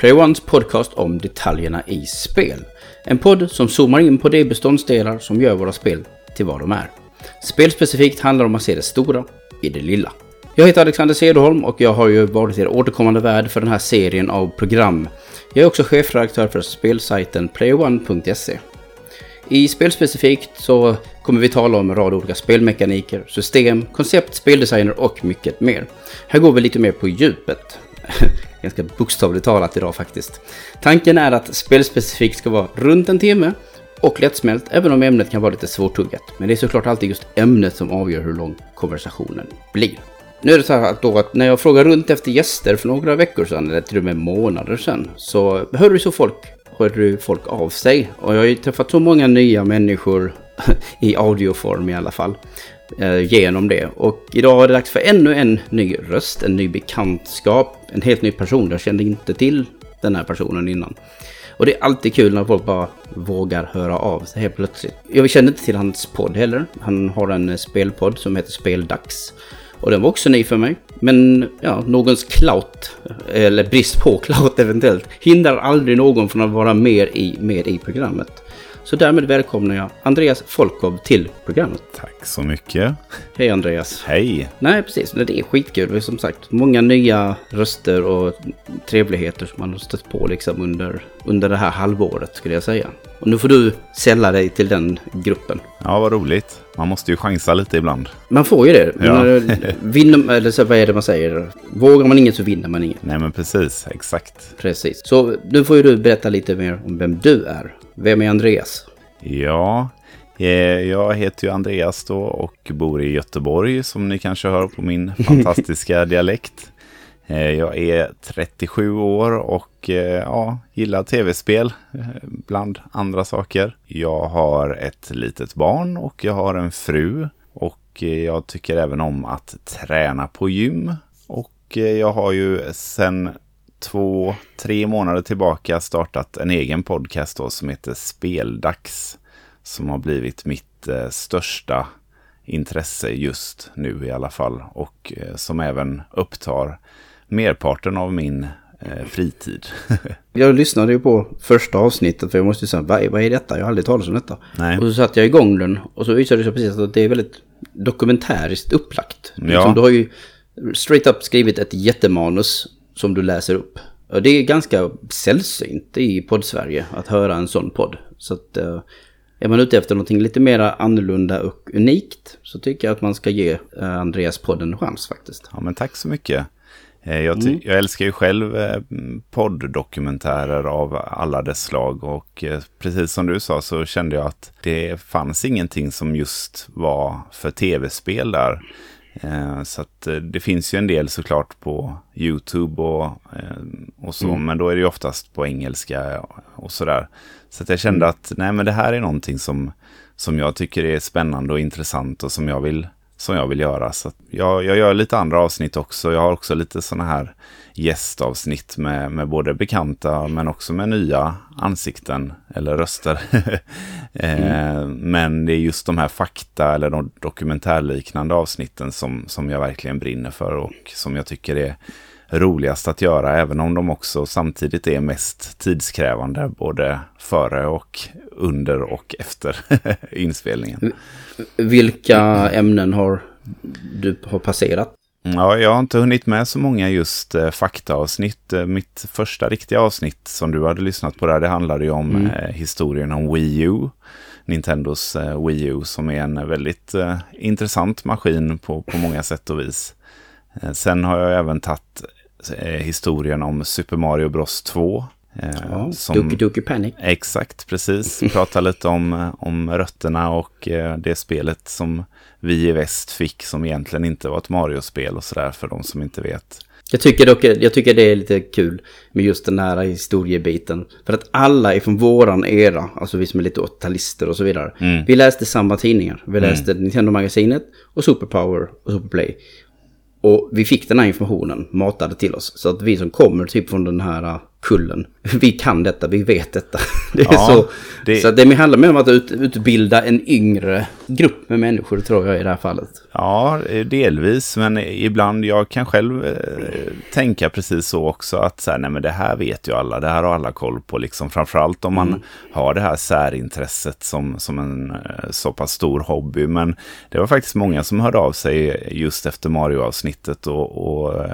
PlayOnes podcast om detaljerna i spel. En podd som zoomar in på de beståndsdelar som gör våra spel till vad de är. Spelspecifikt handlar om att se det stora i det lilla. Jag heter Alexander Cederholm och jag har ju varit er återkommande värd för den här serien av program. Jag är också chefredaktör för spelsajten PlayOne.se. I spelspecifikt så kommer vi tala om en rad olika spelmekaniker, system, koncept, speldesigner och mycket mer. Här går vi lite mer på djupet. Ganska bokstavligt talat idag faktiskt. Tanken är att spelspecifikt ska vara runt en timme och lättsmält, även om ämnet kan vara lite svårtuggat. Men det är såklart alltid just ämnet som avgör hur lång konversationen blir. Nu är det så här att, då att när jag frågade runt efter gäster för några veckor sedan, eller till och med månader sedan, så hörde så folk, hörde folk av sig. Och jag har ju träffat så många nya människor i audioform i alla fall Eh, genom det. Och idag är det dags för ännu en ny röst, en ny bekantskap, en helt ny person. Jag kände inte till den här personen innan. Och det är alltid kul när folk bara vågar höra av sig helt plötsligt. Jag kände inte till hans podd heller. Han har en eh, spelpodd som heter Speldags. Och den var också ny för mig. Men ja, någons clout, eller brist på clout eventuellt, hindrar aldrig någon från att vara mer i, med i programmet. Så därmed välkomnar jag Andreas Folkov till programmet. Tack så mycket. Hej Andreas. Hej. Nej, precis. Det är skitkul. Som sagt, många nya röster och trevligheter som man har stött på liksom under, under det här halvåret skulle jag säga. Och nu får du sälla dig till den gruppen. Ja, vad roligt. Man måste ju chansa lite ibland. Man får ju det. Ja. vinner, eller så, vad är det man säger? Vågar man inget så vinner man inget. Nej, men precis. Exakt. Precis. Så nu får ju du berätta lite mer om vem du är. Vem är Andreas? Ja, eh, jag heter ju Andreas då och bor i Göteborg som ni kanske hör på min fantastiska dialekt. Eh, jag är 37 år och eh, ja, gillar tv-spel bland andra saker. Jag har ett litet barn och jag har en fru och jag tycker även om att träna på gym. Och jag har ju sedan två, tre månader tillbaka startat en egen podcast då, som heter Speldags. Som har blivit mitt eh, största intresse just nu i alla fall. Och eh, som även upptar merparten av min eh, fritid. jag lyssnade ju på första avsnittet för jag måste säga, vad, vad är detta? Jag har aldrig talat om detta. Nej. Och så satte jag igång den och så visade det sig precis att det är väldigt dokumentäriskt upplagt. Ja. Liksom, du har ju straight up skrivit ett jättemanus som du läser upp. Och det är ganska sällsynt i podd-Sverige att höra en sån podd. Så att uh, är man ute efter någonting lite mer annorlunda och unikt så tycker jag att man ska ge uh, Andreas podden en chans faktiskt. Ja men tack så mycket. Eh, jag, mm. jag, älskar ju själv podddokumentärer av alla dess slag och precis som du sa så kände jag att det fanns ingenting som just var för tv-spel där. Eh, så att eh, det finns ju en del såklart på YouTube och, eh, och så, mm. men då är det ju oftast på engelska och sådär. Så att jag kände mm. att nej men det här är någonting som, som jag tycker är spännande och intressant och som jag vill, som jag vill göra. Så jag, jag gör lite andra avsnitt också. Jag har också lite sådana här gästavsnitt med, med både bekanta men också med nya ansikten eller röster. mm. men det är just de här fakta eller de dokumentärliknande avsnitten som, som jag verkligen brinner för och som jag tycker är roligast att göra, även om de också samtidigt är mest tidskrävande både före och under och efter inspelningen. Vilka ämnen har du har passerat? Ja, jag har inte hunnit med så många just eh, faktaavsnitt. Eh, mitt första riktiga avsnitt som du hade lyssnat på där, det handlade ju om mm. eh, historien om Wii U. Nintendos eh, Wii U som är en väldigt eh, intressant maskin på, på många sätt och vis. Eh, sen har jag även tagit historien om Super Mario Bros 2. Ja, som, Duki Duki Panic. Exakt, precis. Prata lite om, om rötterna och det spelet som vi i väst fick som egentligen inte var ett Mario-spel och sådär för de som inte vet. Jag tycker dock jag tycker det är lite kul med just den här historiebiten. För att alla är från våran era, alltså vi som är lite 80-talister och så vidare. Mm. Vi läste samma tidningar. Vi mm. läste mm. Nintendo-magasinet och Superpower och Superplay. Och vi fick den här informationen matade till oss. Så att vi som kommer typ från den här kullen. Vi kan detta, vi vet detta. Det är Ja, så. det- Så det handlar mer om att ut, utbilda en yngre grupp med människor tror jag i det här fallet. Ja, eh, delvis, men ibland, jag kan själv eh, tänka precis så också, att så här, nej men det här vet ju alla, det här har alla koll på, liksom framförallt om man Mm. har det här särintresset som, som en eh, så pass stor hobby. Men det var faktiskt många som hörde av sig just efter Mario-avsnittet och, och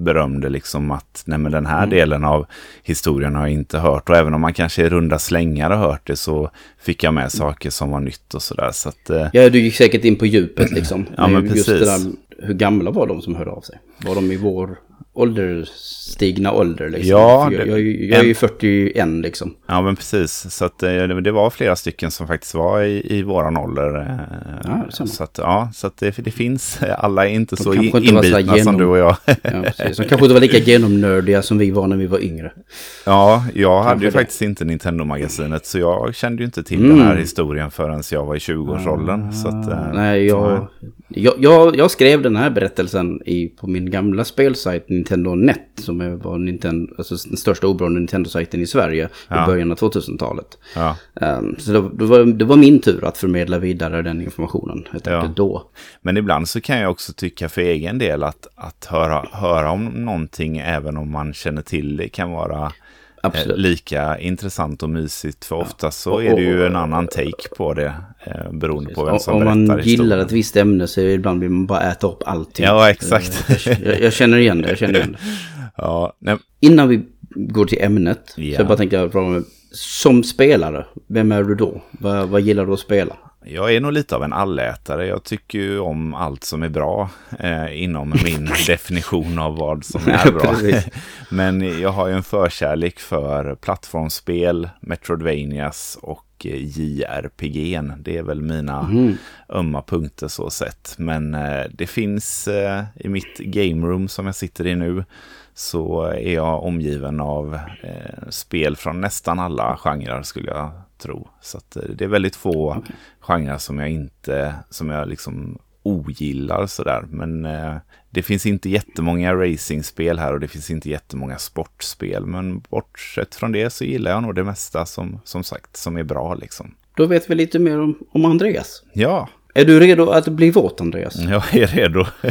berömde liksom att nej men den här Mm. delen av historien har jag inte hört. Och även om man kanske i runda slängar har hört det så fick jag Mm. med saker som var nytt och sådär. Så att, eh, Ja, du gick säkert in på djupet liksom. Ja, men precis. där, hur gamla var de som hörde av sig? Var de i vår ålderstigna ålder liksom? Ja, För jag, det- jag, jag är ju 41 liksom. Ja, men precis. Så att, eh, det, det var flera stycken som faktiskt var i, i våran ålder. eh, Ja, det så att, ja, så att det, det finns, alla är inte De så kanske in- inte inbitna som genom- du och jag. Ja, precis. De kanske inte var lika genomnördiga som vi var när vi var yngre. ja, jag hade ju det. faktiskt inte Nintendo-magasinet, så jag kände ju inte till Mm. den här historien förrän jag var i 20-årsåldern. Så att, eh, Nej, jag, så- jag, jag, jag skrev den här berättelsen i, på min gamla spelsajt Nintendo Net. Som var Nintendo, alltså den största oberoende Nintendo-sajten i Sverige Ja. i början av 2000-talet. Ja, Um, så det, det, var, det var min tur att förmedla vidare den informationen. Helt Ja. då. Men ibland så kan jag också tycka för egen del att, att höra, höra om någonting, även om man känner till det, kan vara Absolut. lika intressant och mysigt. För ofta så är det ju en annan take på det, eh, beroende på vem som Om man gillar historien. ett visst ämne så ibland vill man bara äta upp allting. Ja, exakt. Eh, Jag, jag känner igen det, jag känner igen det. Ja, nej, Innan vi går till ämnet, Ja. så jag bara tänkte som spelare, vem är du då? Vad, vad gillar du att spela? Jag är nog lite av en allätare. Jag tycker ju om allt som är bra eh, inom min definition av vad som är bra. Men jag har ju en förkärlek för plattformsspel, Metroidvanias och eh, JRPG. Det är väl mina Mhm. ömma punkter så sett. Men eh, det finns eh, i mitt game room som jag sitter i nu så är jag omgiven av eh, spel från nästan alla genrer skulle jag tro. Så att, eh, det är väldigt få genrer som jag inte, som jag liksom ogillar sådär. Men eh, det finns inte jättemånga racingspel här och det finns inte jättemånga sportspel. Men bortsett från det så gillar jag nog det mesta som, som sagt, som är bra liksom. Då vet vi lite mer om, om Andreas. Ja, Är du redo att bli våt, Andreas? jag är redo.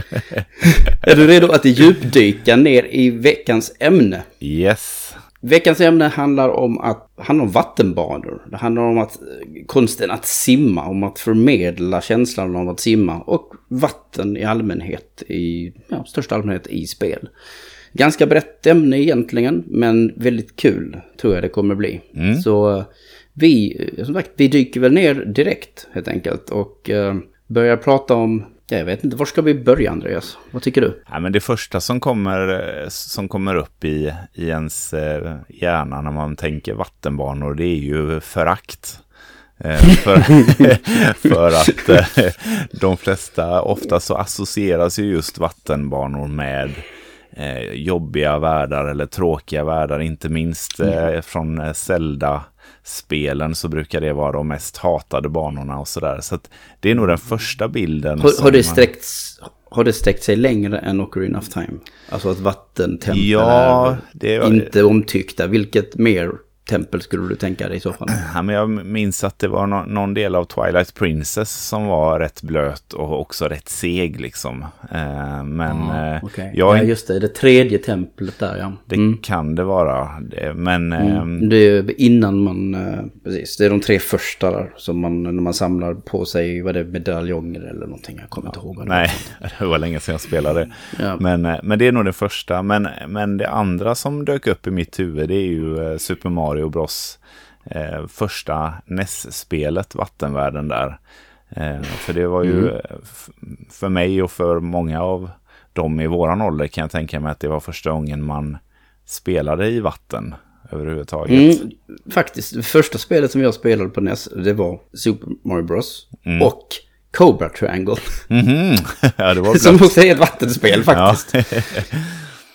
Är du redo att djupdyka ner i veckans ämne? yes. Veckans ämne handlar om, att, handlar om vattenbanor. Det handlar om att, konsten att simma, om att förmedla känslan av att simma och vatten i allmänhet, i ja, största allmänhet i spel. Ganska brett ämne egentligen, men väldigt kul tror jag det kommer bli. Så eh, vi, som sagt, vi dyker väl ner direkt helt enkelt och eh, börjar prata om, jag vet inte, var ska vi börja Andreas? Vad tycker du? Ja, men det första som kommer, eh, som kommer upp i, i ens eh, hjärna när man tänker vattenbanor, det är ju förakt. Eh, för, för att de flesta, ofta så associeras ju just vattenbanor med jobbiga världar eller tråkiga världar, inte minst eh, från eh, Zelda-spelen så brukar det vara de mest hatade banorna och sådär. Så att det är nog den första bilden. Har, har, det sträckts, har det sträckt sig längre än Ocarina of Time? Alltså att vattentempel Ja, är det inte omtyckta. Vilket mer tempel skulle du tänka dig i så fall? Ja, men jag minns att det var nå- någon del av Twilight Princess som var rätt blöt och också rätt seg liksom. Eh, men eh, Okej. jag, Ja, just det. Det tredje templet där, ja. det kan det vara. Det, men eh, Det är innan man, eh, precis, det är de tre första där som man, när man samlar på sig, vad det är, medaljonger eller någonting, jag kommer inte ihåg. vad det nej, det var länge sedan jag spelade. Ja. Men, eh, men det är nog det första. Men, men det andra som dök upp i mitt huvud det är ju Super Mario Bros. Eh, första NES-spelet, Vattenvärlden där. Eh, för det var ju f- för mig och för många av dem i våran ålder kan jag tänka mig att det var första gången man spelade i vatten överhuvudtaget. Mm, faktiskt, det första spelet som jag spelade på NES, det var Super Mario Bros. Mm. Och Cobra Triangle. Mhm. ja, det var som också är ett vattenspel Ja.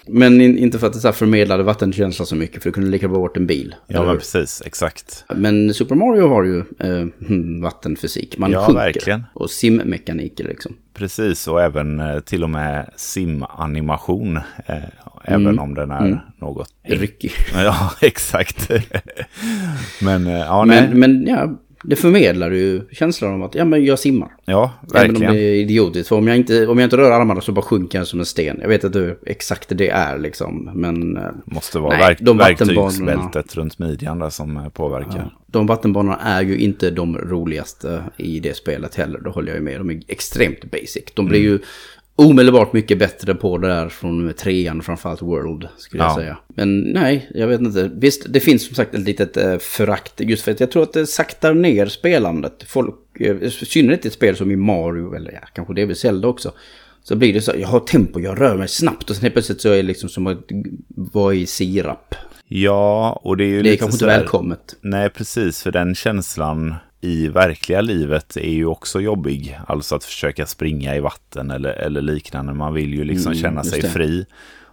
Men in, inte för att det så här förmedlade vattenkänsla så mycket, för det kunde lika bra varit en bil. ja, men hur? precis. Exakt. Men Super Mario har ju eh, hmm, vattenfysik. Man Ja, sjunker. verkligen. Och simmekaniker liksom. Precis, och även eh, till och med simanimation. Eh, även mm. om den är mm. något... Ryckig. Ja, exakt. men, ja, nej. Men, men ja, det förmedlar ju känslan om att ja, men jag simmar. Ja, verkligen. Även om det är idiotiskt. För om jag, inte, om jag inte rör armarna så bara sjunker jag som en sten. Jag vet inte hur exakt det är liksom. Men... Eh, Måste vara nej, verk, de verktygsbältet runt midjan där som eh, påverkar. Ja, de vattenbanorna är ju inte de roligaste i det spelet heller. Det håller jag ju med. De är extremt basic. De blir mm. ju omedelbart mycket bättre på det där från trean, framförallt World, skulle ja. jag säga. Men nej, jag vet inte. Visst, det finns som sagt ett litet eh, förakt, just för att jag tror att det saktar ner spelandet. Folk, eh, i synnerhet ett spel som i Mario, eller ja, kanske det är väl Zelda också. Så blir det så, jag har tempo, jag rör mig snabbt och sen plötsligt så är det liksom som att vara i sirap. Ja, och det är ju Det är kanske inte välkommet. Nej, precis, för den känslan i verkliga livet är ju också jobbig. Alltså att försöka springa i vatten eller, eller liknande. Man vill ju liksom mm, känna sig det. fri.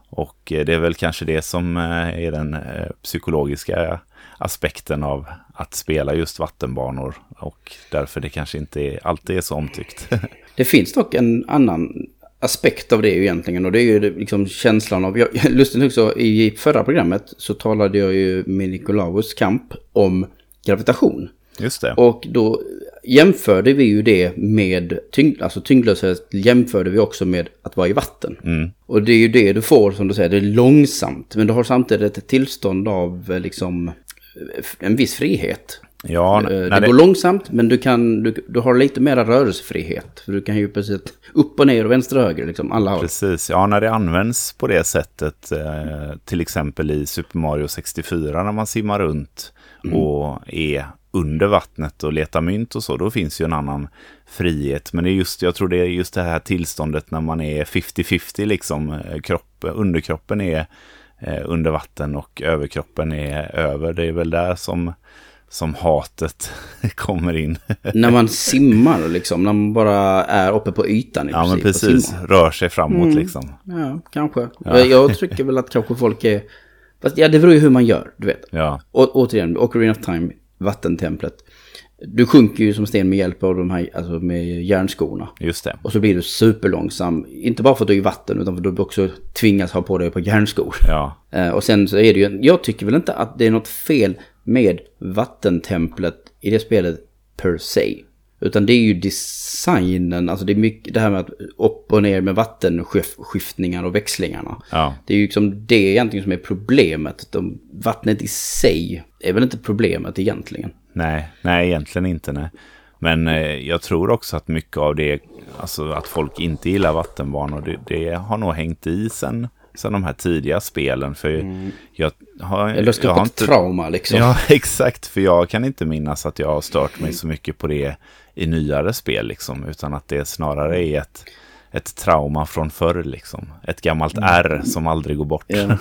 Och eh, det är väl kanske det som eh, är den eh, psykologiska aspekten av att spela just vattenbanor. Och därför det kanske inte är, alltid är så omtyckt. det finns dock en annan aspekt av det egentligen. Och det är ju liksom känslan av... lustigt nog så i förra programmet så talade jag ju med Nikolaus Kamp om gravitation. Just det. Och då jämförde vi ju det med tyngd, alltså tyngdlöshet jämförde vi också med att vara i vatten. Mm. Och det är ju det du får som du säger, det är långsamt. Men du har samtidigt ett tillstånd av eh, liksom eh, en viss frihet. Ja, eh, det, det går långsamt men du, kan, du, du har lite mer rörelsefrihet. För du kan ju precis upp och ner och vänster och höger, liksom alla. Precis, ja när det används på det sättet, eh, till exempel i Super Mario 64 när man simmar runt mm. och är under vattnet och leta mynt och så, då finns ju en annan frihet. Men det är just, jag tror det är just det här tillståndet när man är 50-50 liksom. Eh, kropp, underkroppen är eh, under vatten och överkroppen är över. Det är väl där som, som hatet kommer in. när man simmar liksom, när man bara är uppe på ytan i Ja men precis, rör sig framåt mm. liksom. Ja, kanske. Ja. Jag tycker väl att kanske folk är... Fast ja, det beror ju hur man gör, du vet. Ja. Å, återigen, Ocarina of Time vattentemplet. Du sjunker ju som sten med hjälp av de här, alltså med järnskorna. Just det. Och så blir du superlångsam. Inte bara för att du är i vatten utan för att du också tvingas ha på dig på järnskor. Ja. Eh, och sen så är det ju, jag tycker väl inte att det är något fel med vattentemplet i det spelet per se. Utan det är ju designen, alltså det är mycket det här med att upp och ner med vattenskiftningar och växlingarna. Ja. Det är ju liksom det egentligen som är problemet. De, vattnet i sig är väl inte problemet egentligen. Nej, nej egentligen inte nej. Men eh, jag tror också att mycket av det, alltså att folk inte gillar vattenbanor, det, det har nog hängt i sen sen de här tidiga spelen. För mm. jag har, Eller jag har inte... trauma liksom. Ja, exakt. För jag kan inte minnas att jag har stört mig så mycket på det i nyare spel liksom. Utan att det snarare är ett, ett trauma från förr liksom. Ett gammalt mm. R som aldrig går bort. Ja.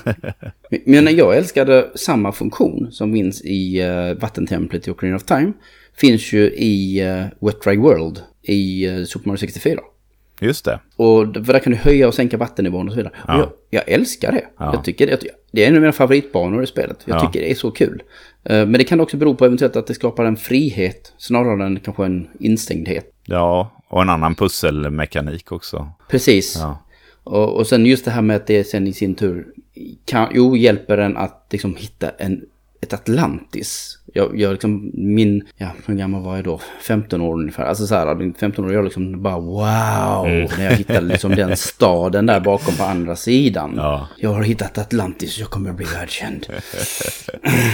Men jag älskade samma funktion som finns i uh, vattentemplet i Ocarina of Time. Finns ju i uh, Wet Dry World i uh, Super Mario 64. Just det. Och för där kan du höja och sänka vattennivån och så vidare. Ja. Och jag, jag, älskar det. Ja. Jag tycker det, det är en av mina favoritbanor i spelet. Jag ja. tycker det är så kul. Men det kan också bero på eventuellt att det skapar en frihet snarare än kanske en instängdhet. Ja, och en annan pusselmekanik också. Precis. Ja. Och, och sen just det här med att det sen i sin tur kan, jo, hjälper en att liksom hitta en ett Atlantis. Jag, jag liksom, min, ja, hur gammal var jag då? 15 år ungefär. Alltså så här, 15 år, jag liksom bara wow. Mm. När jag hittade liksom den staden där bakom på andra sidan. Ja. Jag har hittat Atlantis, jag kommer att bli världskänd.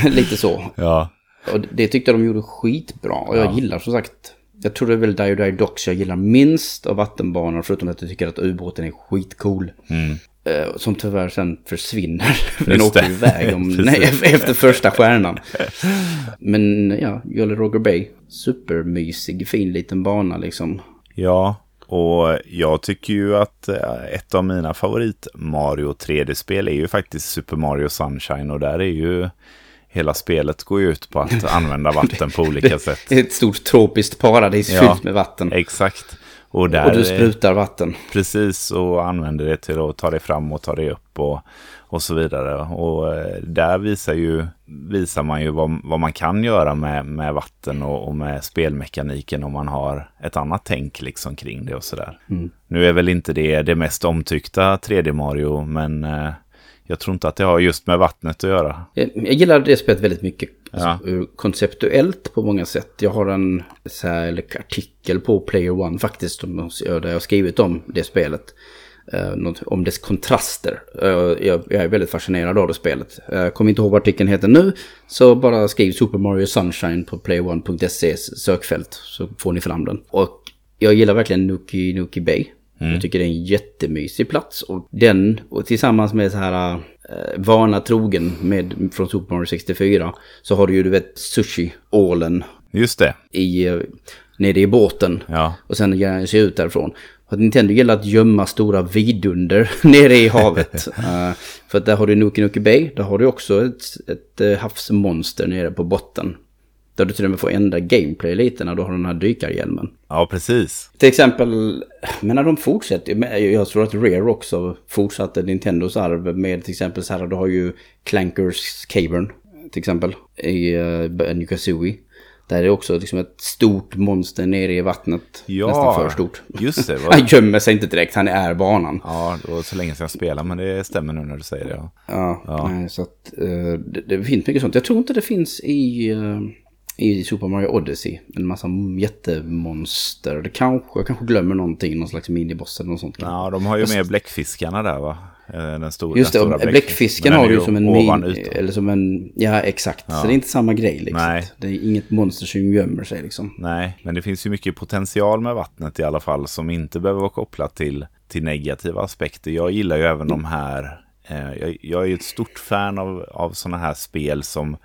Lite så. Ja. Och det tyckte de gjorde skitbra. Och jag ja. gillar som sagt, jag tror det är väl Die Die Docks jag gillar minst av vattenbanor. Förutom att jag tycker att ubåten är skitcool. Mm. Eh, som tyvärr sen försvinner. Den åker iväg om, nej, efter första stjärnan. Men ja, Jolly Roger Bay. Supermysig, fin liten bana liksom. Ja, och jag tycker ju att eh, ett av mina favorit Mario 3D-spel är ju faktiskt Super Mario Sunshine. Och där är ju hela spelet går ju ut på att använda vatten på olika sätt. Ett stort tropiskt paradis ja, fyllt med vatten. Exakt. Och, där, och du sprutar vatten. Precis, och använder det till att ta dig fram och ta dig upp och, och så vidare. Och eh, där visar, ju, visar man ju vad, vad man kan göra med, med vatten och, och med spelmekaniken om man har ett annat tänk liksom kring det och sådär. Mm. Nu är väl inte det det mest omtyckta 3D Mario, men eh, jag tror inte att det har just med vattnet att göra. Jag, jag gillar det spelet väldigt mycket. Alltså, Ja. ur- Konceptuellt på många sätt. Jag har en så här, artikel på Player One faktiskt. Om, där jag har skrivit om det spelet. Eh, om dess kontraster. Eh, jag, är väldigt fascinerad av det spelet. Eh, Jag kommer inte ihåg vad artikeln heter nu. Så bara skriv Super Mario Sunshine på playone.se sökfält. Så får ni fram den. Och jag gillar verkligen Nuki Nuki Bay. Jag tycker det är en jättemysig plats. Och den, och tillsammans med så här eh, vana trogen med, från Super Mario 64. Så har du ju du vet sushi-ålen Just det, i, eh, nere i båten. ja. Och sen ger han sig ut därifrån. Att Nintendo gillar att gömma stora vidunder nere i havet. Eh, för att där har du Nuki Nuki Bay. Där har du också ett, ett eh, havsmonster nere på botten. Där du till och med får ändra gameplay lite när du har den här dykarhjälmen. Ja, precis. Till exempel, men när de fortsätter, jag tror att Rare också fortsatte Nintendos arv med till exempel så här, du har ju Clankers Cavern till exempel i uh, Kazooie. Där är det också liksom ett stort monster nere i vattnet. Ja, Nästan för stort. just det. Han gömmer sig inte direkt, han är banan. Ja, det var så länge sedan jag spelade, men det stämmer nu när du säger det. Ja. Ja, Ja. Nej, så att eh, det, det finns mycket sånt. Jag tror inte det finns i, eh, i Super Mario Odyssey. En massa jättemonster. Det kanske, jag kanske glömmer någonting, någon slags miniboss eller något sånt. ja, de har ju med bläckfiskarna där va? Eh, Den stora, Just det, stora bläckfisken har du som en min, eller som en, ja exakt. Så det är inte samma grej liksom. Nej. Det är inget monster som gömmer sig liksom. Nej, men det finns ju mycket potential med vattnet i alla fall som inte behöver vara kopplat till, till negativa aspekter. Jag gillar ju även de här, eh, jag, jag är ju ett stort fan av, av sådana här spel som,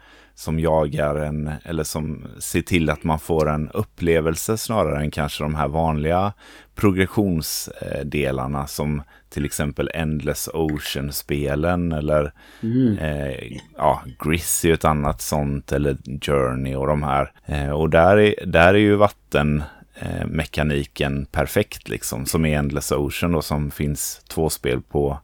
som jagar en, eller som ser till att man får en upplevelse snarare än kanske de här vanliga progressionsdelarna som till exempel Endless Ocean-spelen eller eh, ja, Gris är ju ett annat sånt eller Journey och de här. Eh, och där är, där är ju vatten eh, mekaniken perfekt liksom som är Endless Ocean och som finns två spel på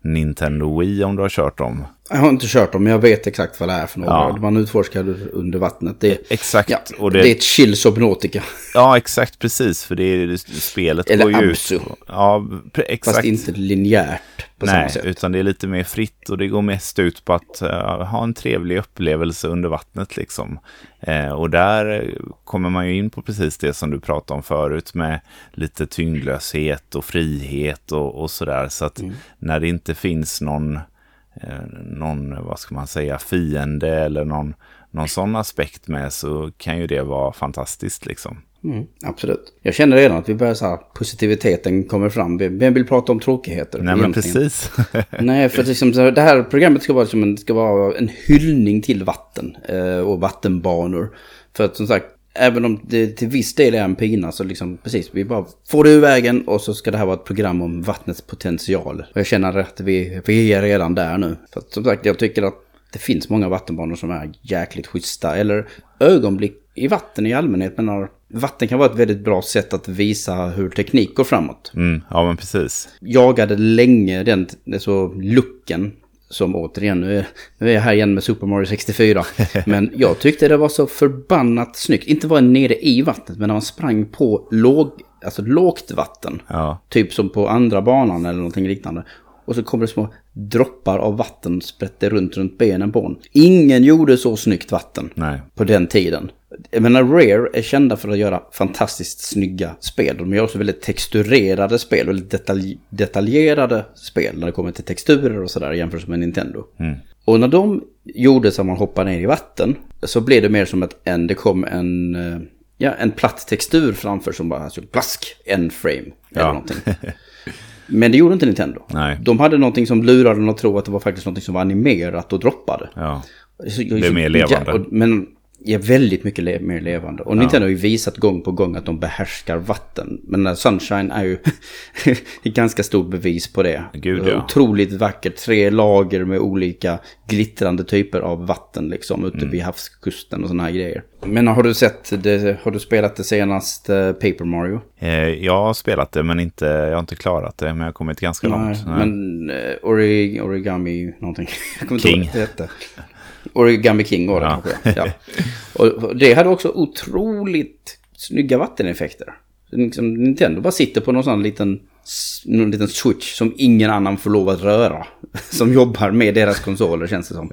Nintendo Wii om du har kört dem. Jag har inte kört dem, men jag vet exakt vad det är för något. Ja. Man utforskar under vattnet. Det, Exakt. ja, och det... är ett chill Subnautica. Ja, exakt precis. För det är, spelet Eller går ju Absu. ut. Ja, exakt. Fast inte linjärt på samma Nej, sätt. utan det är lite mer fritt och det går mest ut på att eh, ha en trevlig upplevelse under vattnet liksom. Eh, och där eh, kommer man ju in på precis det som du pratade om förut med lite tyngdlöshet och frihet och, och sådär. Så att när det inte finns någon, någon, vad ska man säga, fiende eller någon, någon sån aspekt med så kan ju det vara fantastiskt liksom. Mm, absolut. Jag känner redan att vi börjar så här, positiviteten kommer fram. Vem vill prata om tråkigheter? Nej men precis. Nej, för liksom, det här programmet ska vara, som en, ska vara en hyllning till vatten eh, och vattenbanor. För att som sagt, även om det till viss del är en pina så liksom precis, vi bara får det ur vägen och så ska det här vara ett program om vattnets potential. Och jag känner att vi, vi är redan där nu. För att som sagt, jag tycker att det finns många vattenbanor som är jäkligt schyssta. Eller ögonblick i vatten i allmänhet. Men vatten kan vara ett väldigt bra sätt att visa hur teknik går framåt Mm, ja men precis. jagade länge den så looken som återigen, nu är, nu är jag här igen med Super Mario 64. Men jag tyckte det var så förbannat snyggt. Inte var nere i vattnet, men när man sprang på låg, alltså lågt vatten. Ja, Typ som på andra banan eller någonting liknande. Och så kommer det små droppar av vatten sprätte runt runt benen på en. Ingen gjorde så snyggt vatten nej. på den tiden. Jag menar, Rare är kända för att göra fantastiskt snygga spel. De gör också väldigt texturerade spel, väldigt detalj detaljerade spel när det kommer till texturer och sådär jämfört med Nintendo. Mm. Och när de gjorde så att man hoppar ner i vatten så blev det mer som att en, det kom en, eh, ja, en platt textur framför som bara, alltså plask, en frame eller Ja. någonting. Men det gjorde inte Nintendo. Nej. De hade någonting som lurade en att tro att det var faktiskt någonting som var animerat och droppade. Ja. Så- Det är mer levande. Ja, och- men är väldigt mycket le mer levande. Och Nintendo har ju visat gång på gång att de behärskar vatten. Men eh, Sunshine är ju ett ganska stort bevis på det. Gud, ja. Otroligt vackert. Tre lager med olika glittrande typer av vatten liksom ute Mm. vid havskusten och sådana här grejer. Men har du sett det, har du spelat det senaste Paper Mario? Eh, jag har spelat det men inte, jag har inte klarat det. Men jag har kommit ganska långt. Nej. Men eh, ori, Origami någonting. Jag kommer inte King. ihåg vad det. Origami King var det Ja. kanske. Ja. Och det hade också otroligt snygga vatteneffekter. Liksom, Nintendo bara sitter på någon sån liten, någon liten switch som ingen annan får lov att röra. som jobbar med deras konsoler känns det som.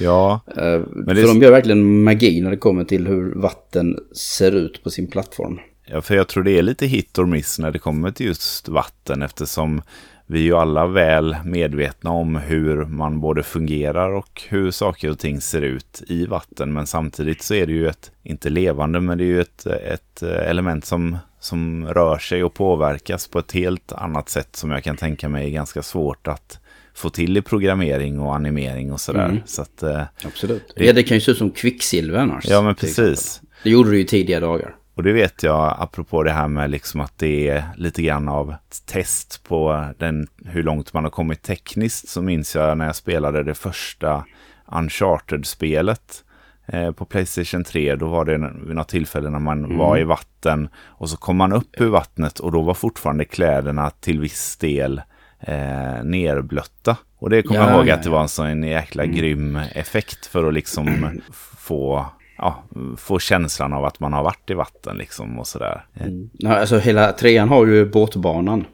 Ja, Uh, för de gör verkligen magi när det kommer till hur vatten ser ut på sin plattform. Ja, för jag tror det är lite hit or miss när det kommer till just vatten eftersom vi är ju alla väl medvetna om hur man både fungerar och hur saker och ting ser ut i vatten. Men samtidigt så är det ju ett, inte levande, men det är ju ett, ett element som, som rör sig och påverkas på ett helt annat sätt som jag kan tänka mig är ganska svårt att få till i programmering och animering och sådär. Mm. Så att, eh, Absolut. Det... Ja, det kan ju se ut som kvicksilver annars. Ja, men precis. Det gjorde det ju tidigare dagar. Och det vet jag, apropå det här med liksom att det är lite grann av ett test på den, hur långt man har kommit tekniskt, så minns jag när jag spelade det första Uncharted-spelet eh, på Playstation 3. Då var det vid något tillfälle när man mm. var i vatten och så kom man upp ur vattnet och då var fortfarande kläderna till viss del eh, nerblötta. Och det kommer ja, jag ihåg ja, att det var en sån jäkla mm. grym effekt för att liksom få ja, få känslan av att man har varit i vatten liksom och sådär. Mm. Alltså hela trean har ju båtbanan.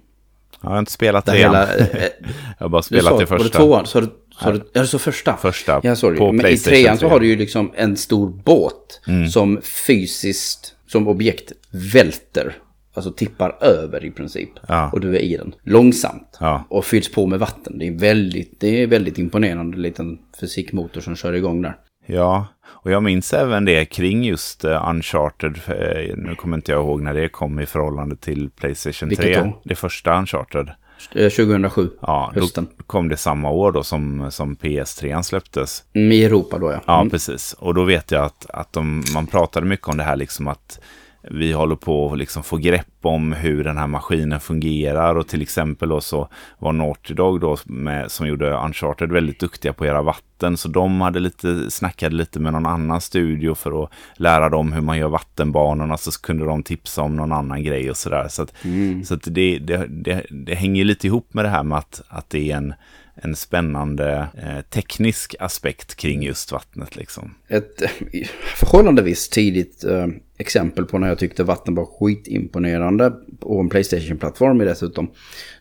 Jag har inte spelat trean. Hela, jag har bara spelat det första. Tvåan, så, så, du, ja, så första? Första, ja, sorry. på Men i trean så har du ju liksom en stor båt mm. som fysiskt, som objekt, välter. Alltså tippar över i princip. Ja. Och du är i den. Långsamt. Ja. Och fylls på med vatten. Det är väldigt, det är väldigt imponerande liten fysikmotor som kör igång där. Ja, och jag minns även det kring just uh, Uncharted. Uh, nu kommer inte jag ihåg när det kom i förhållande till Playstation Vilket 3. Då? Det första Uncharted. 2007, eh, ja, hösten. Då kom det samma år då som, som PS3 släpptes. Mm, I Europa då ja. Ja, mm. precis. Och då vet jag att, att de, man pratade mycket om det här liksom att vi håller på att liksom få grepp om hur den här maskinen fungerar och till exempel då så var Naughty Dog då med, som gjorde Uncharted väldigt duktiga på att göra vatten så de hade lite, snackade lite med någon annan studio för att lära dem hur man gör vattenbanorna så kunde de tipsa om någon annan grej och sådär så att, mm. så att det, det, det, det hänger lite ihop med det här med att, att det är en en spännande eh, teknisk aspekt kring just vattnet. Liksom. Ett eh, förhållandevis tidigt eh, exempel på när jag tyckte vatten var skitimponerande på en Playstation-plattform dessutom.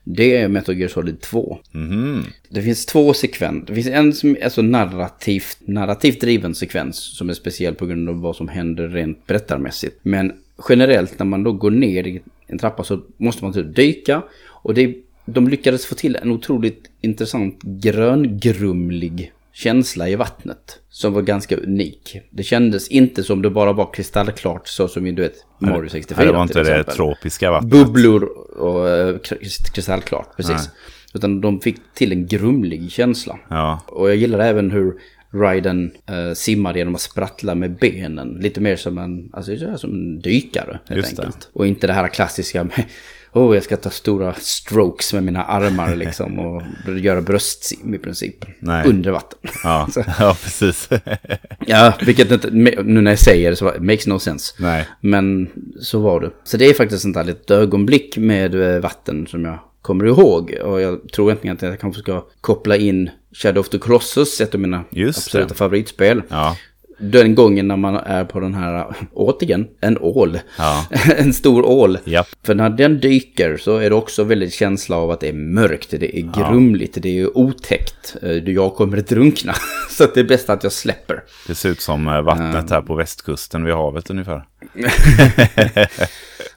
Det är Metal Gear Solid 2. Mm. Det finns två sekvenser. Det finns en som är alltså narrativt, narrativt driven sekvens som är speciell på grund av vad som händer rent berättarmässigt. Men generellt när man då går ner i en trappa så måste man typ dyka och det de lyckades få till en otroligt intressant gröngrumlig känsla i vattnet. Som var ganska unik. Det kändes inte som det bara var kristallklart så som i du vet Mario 64 Det var inte det tropiska vattnet. Bubblor och uh, kristallklart, precis. Nej. Utan de fick till en grumlig känsla. Ja. Och jag gillar även hur Ryden uh, simmar genom att sprattla med benen. Lite mer som en, alltså, som en dykare helt Just enkelt. Det. Och inte det här klassiska med oh, jag ska ta stora strokes med mina armar liksom och göra bröstsim i princip. Nej. Under vatten. Ja, ja precis. ja, vilket inte, nu när jag säger det så makes no sense. Nej. Men så var det. Så det är faktiskt ett litet ögonblick med eh, vatten som jag kommer ihåg. Och jag tror egentligen att jag kanske ska koppla in Shadow of the Colossus, ett av mina Just absoluta det. favoritspel. Ja den gången när man är på den här, återigen, en ål. Ja. en stor ål. Yep. För när den dyker så är det också väldigt känsla av att det är mörkt, det är grumligt, ja. det är otäckt. Eh, jag kommer att drunkna. så det är bäst att jag släpper. Det ser ut som eh, vattnet här på västkusten vid havet ungefär.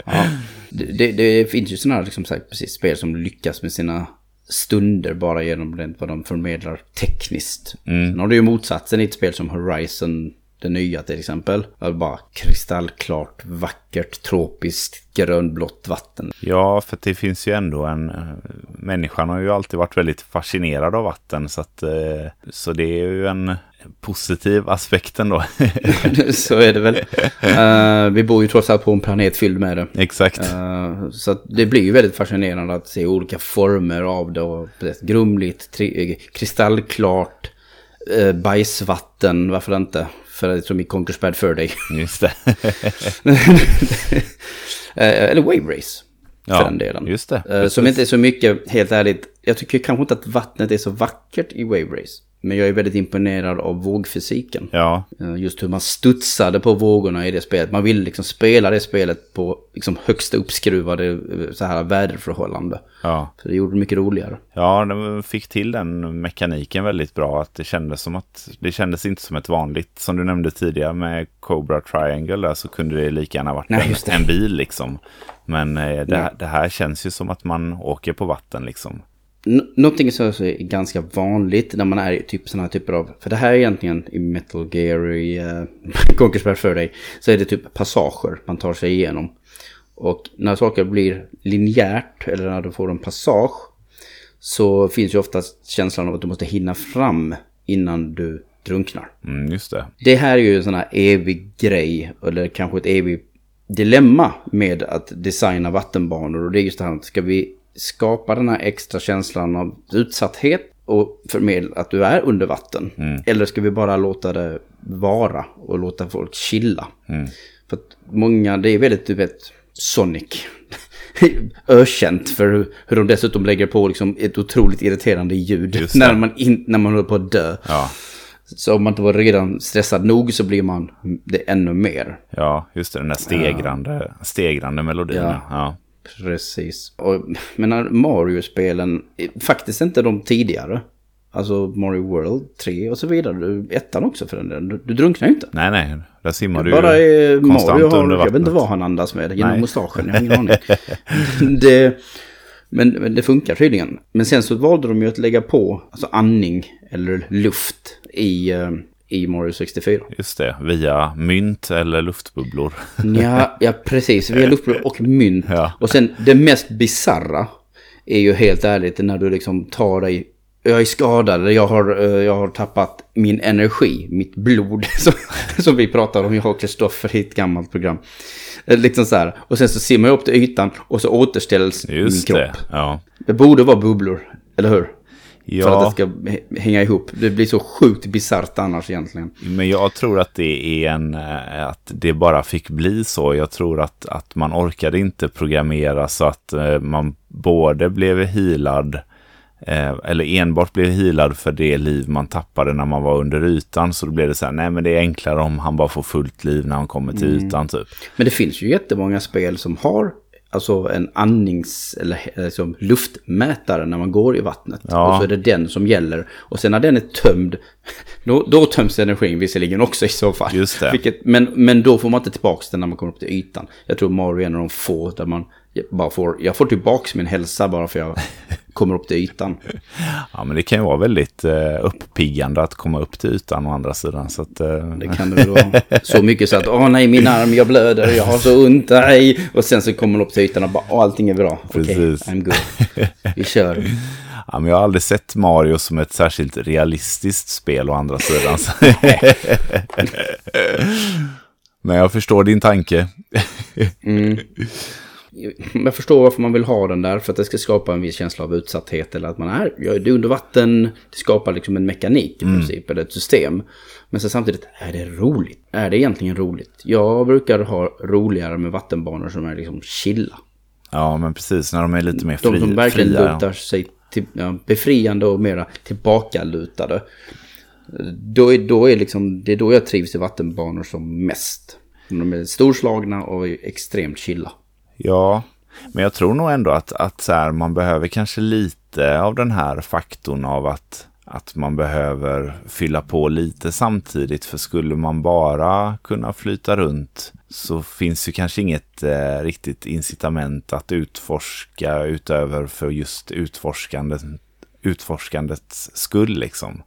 ja. Det, det, det, finns ju sådana här liksom, precis, spel som lyckas med sina stunder bara genom det, vad de förmedlar tekniskt. Mm. Sen har du ju motsatsen i ett spel som Horizon, det nya till exempel. Bara kristallklart, vackert, tropiskt, grönblått vatten. Ja, för det finns ju ändå en... Eh, människan har ju alltid varit väldigt fascinerad av vatten. Så, att, eh, så det är ju en positiv aspekt ändå. så är det väl. Uh, vi bor ju trots allt på en planet fylld med det. Exakt. Uh, så det blir ju väldigt fascinerande att se olika former av det. Och grumligt, tri- kristallklart, uh, bajsvatten, varför inte? För det är så mycket Conquersbad för dig. Just det. Eller Wave Race. För ja, den delen. Just det. Som inte är så mycket, helt ärligt. Jag tycker kanske inte att vattnet är så vackert i Wave Race. Men jag är väldigt imponerad av vågfysiken. Ja, Eh, Just hur man studsade på vågorna i det spelet. Man ville liksom spela det spelet på liksom högsta uppskruvade eh, så här väderförhållande. ja. För det gjorde det mycket roligare. Ja, de fick till den mekaniken väldigt bra. Att det kändes som att det kändes inte som ett vanligt, som du nämnde tidigare med Cobra Triangle där så kunde det lika gärna varit Nej, en, en bil liksom. Men eh, det, det här känns ju som att man åker på vatten liksom. Någonting som också är ganska vanligt när man är i typ sådana här typer av... För det här är egentligen i Metal Gear, i uh, Conquers Bad för dig. Så är det typ passager man tar sig igenom. Och när saker blir linjärt, eller när du får en passage. Så finns ju oftast känslan av att du måste hinna fram innan du drunknar. Mm, just det. Det här är ju en sån här evig grej, eller kanske ett evigt dilemma med att designa vattenbanor. Och det är just det här, ska vi skapa den här extra känslan av utsatthet och förmedla att du är under vatten? Eller ska vi bara låta det vara och låta folk chilla? För att många, det är väldigt, du vet, Sonic. Ökänt för hur, hur de dessutom lägger på liksom ett otroligt irriterande ljud när man, in, när man håller på att dö. Ja, Så om man inte var redan stressad nog så blir man det ännu mer. ja just det. Den där stegrande, stegrande melodin. Ja. Ja. Precis. Och, men Mario-spelen, faktiskt inte de tidigare. Alltså Mario World 3 och så vidare. Du, ettan också för den delen. Du, du drunknar ju inte. Nej, nej. Där simmar du Bara ju konstant Mario har, under jag vet inte vattnet. vad han andas med genom Nej. mustaschen, jag har ingen aning. det, men, men det funkar tydligen. Men sen så valde de ju att lägga på alltså andning eller luft i, eh, i Mario 64. Just det, via mynt eller luftbubblor. Ja, ja precis. Vi har luftballong och mynt. Ja. Och sen det mest bizarra är ju helt ärligt när du liksom tar dig... Jag är skadad, jag har, eh, jag har tappat min energi, mitt blod. Som, som vi pratar om, jag och Kristoffer i ett gammalt program. Eh, Liksom så här. Och sen så simmar jag upp till ytan och så återställs Just min det. kropp. Ja. Det borde vara bubblor, eller hur? För att ja, det ska hänga ihop. Det blir så sjukt bisarrt annars egentligen. men jag tror att det är en... eh, Att det bara fick bli så. Jag tror att, att man orkade inte programmera så att eh, man både blev healad eh, eller enbart blev healad för det liv man tappade när man var under ytan. Så då blev det så här, nej men det är enklare om han bara får fullt liv när han kommer till Mm. ytan typ. Men det finns ju jättemånga spel som har alltså en andnings eller liksom luftmätare när man går i vattnet. Ja. Och så är det den som gäller. Och sen när den är tömd, då, då töms energin visserligen också i så fall. Just det. Vilket, men, men då får man inte tillbaka den när man kommer upp till ytan. Jag tror Mario är en av de få där man bara får, jag får tillbaka min hälsa bara för jag kommer upp till ytan. Ja men det kan ju vara väldigt eh, uppiggande att komma upp till ytan å andra sidan. Så att, eh, Det kan det vara. Så mycket så att, åh nej min arm, jag blöder, jag har så ont, nej. Och sen så kommer man upp till ytan och bara, åh allting är bra. Okej, Precis. I'm good. Vi kör. Ja, men jag har aldrig sett Mario som ett särskilt realistiskt spel å andra sidan. Men jag förstår din tanke. Jag förstår varför man vill ha den där, för att det ska skapa en viss känsla av utsatthet. Eller att man är, det är under vatten, det skapar liksom en mekanik i princip, eller ett system. Men så samtidigt, är det roligt? Är det egentligen roligt? Jag brukar ha roligare med vattenbanor som är liksom chilla. Ja, men precis. När de är lite mer De fri, som verkligen fria. lutar sig till, ja, befriande och mera tillbakalutade. Då är, då är liksom, det är då jag trivs i vattenbanor som mest. De är storslagna och extremt chilla. Ja, men jag tror nog ändå att, att så här, man behöver kanske lite av den här faktorn av att, att man behöver fylla på lite samtidigt. För skulle man bara kunna flyta runt så finns ju kanske inget eh, riktigt incitament att utforska utöver för just utforskandet, utforskandets skull liksom.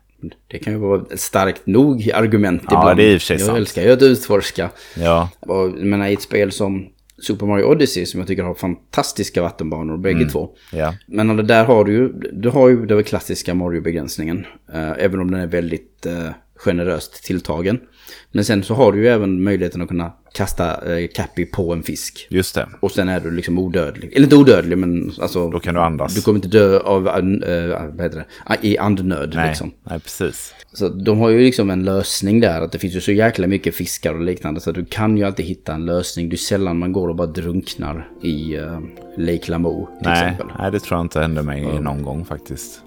Det kan ju vara ett starkt nog argument Ja, ibland. det är i och för sig Jag sant. älskar ju att utforska. Ja, Och, men i ett spel som Super Mario Odyssey som jag tycker har fantastiska vattenbanor, bägge Mm. två. ja, Men där har du ju, du har ju den klassiska Mario-begränsningen. Eh, även om den är väldigt eh, generöst tilltagen. Men sen så har du ju även möjligheten att kunna kasta eh, Cappy på en fisk. just det. Och sen är du liksom odödlig. Eller inte odödlig men alltså... Då kan du andas. Du kommer inte dö av, uh, vad heter det, i andnöd nej, liksom. nej, precis. Så de har ju liksom en lösning där. Att det finns ju så jäkla mycket fiskar och liknande. Så du kan ju alltid hitta en lösning. Det är sällan man går och bara drunknar i uh, Lake Lamour till Nej, exempel. nej, det tror jag inte hände mig någon gång faktiskt.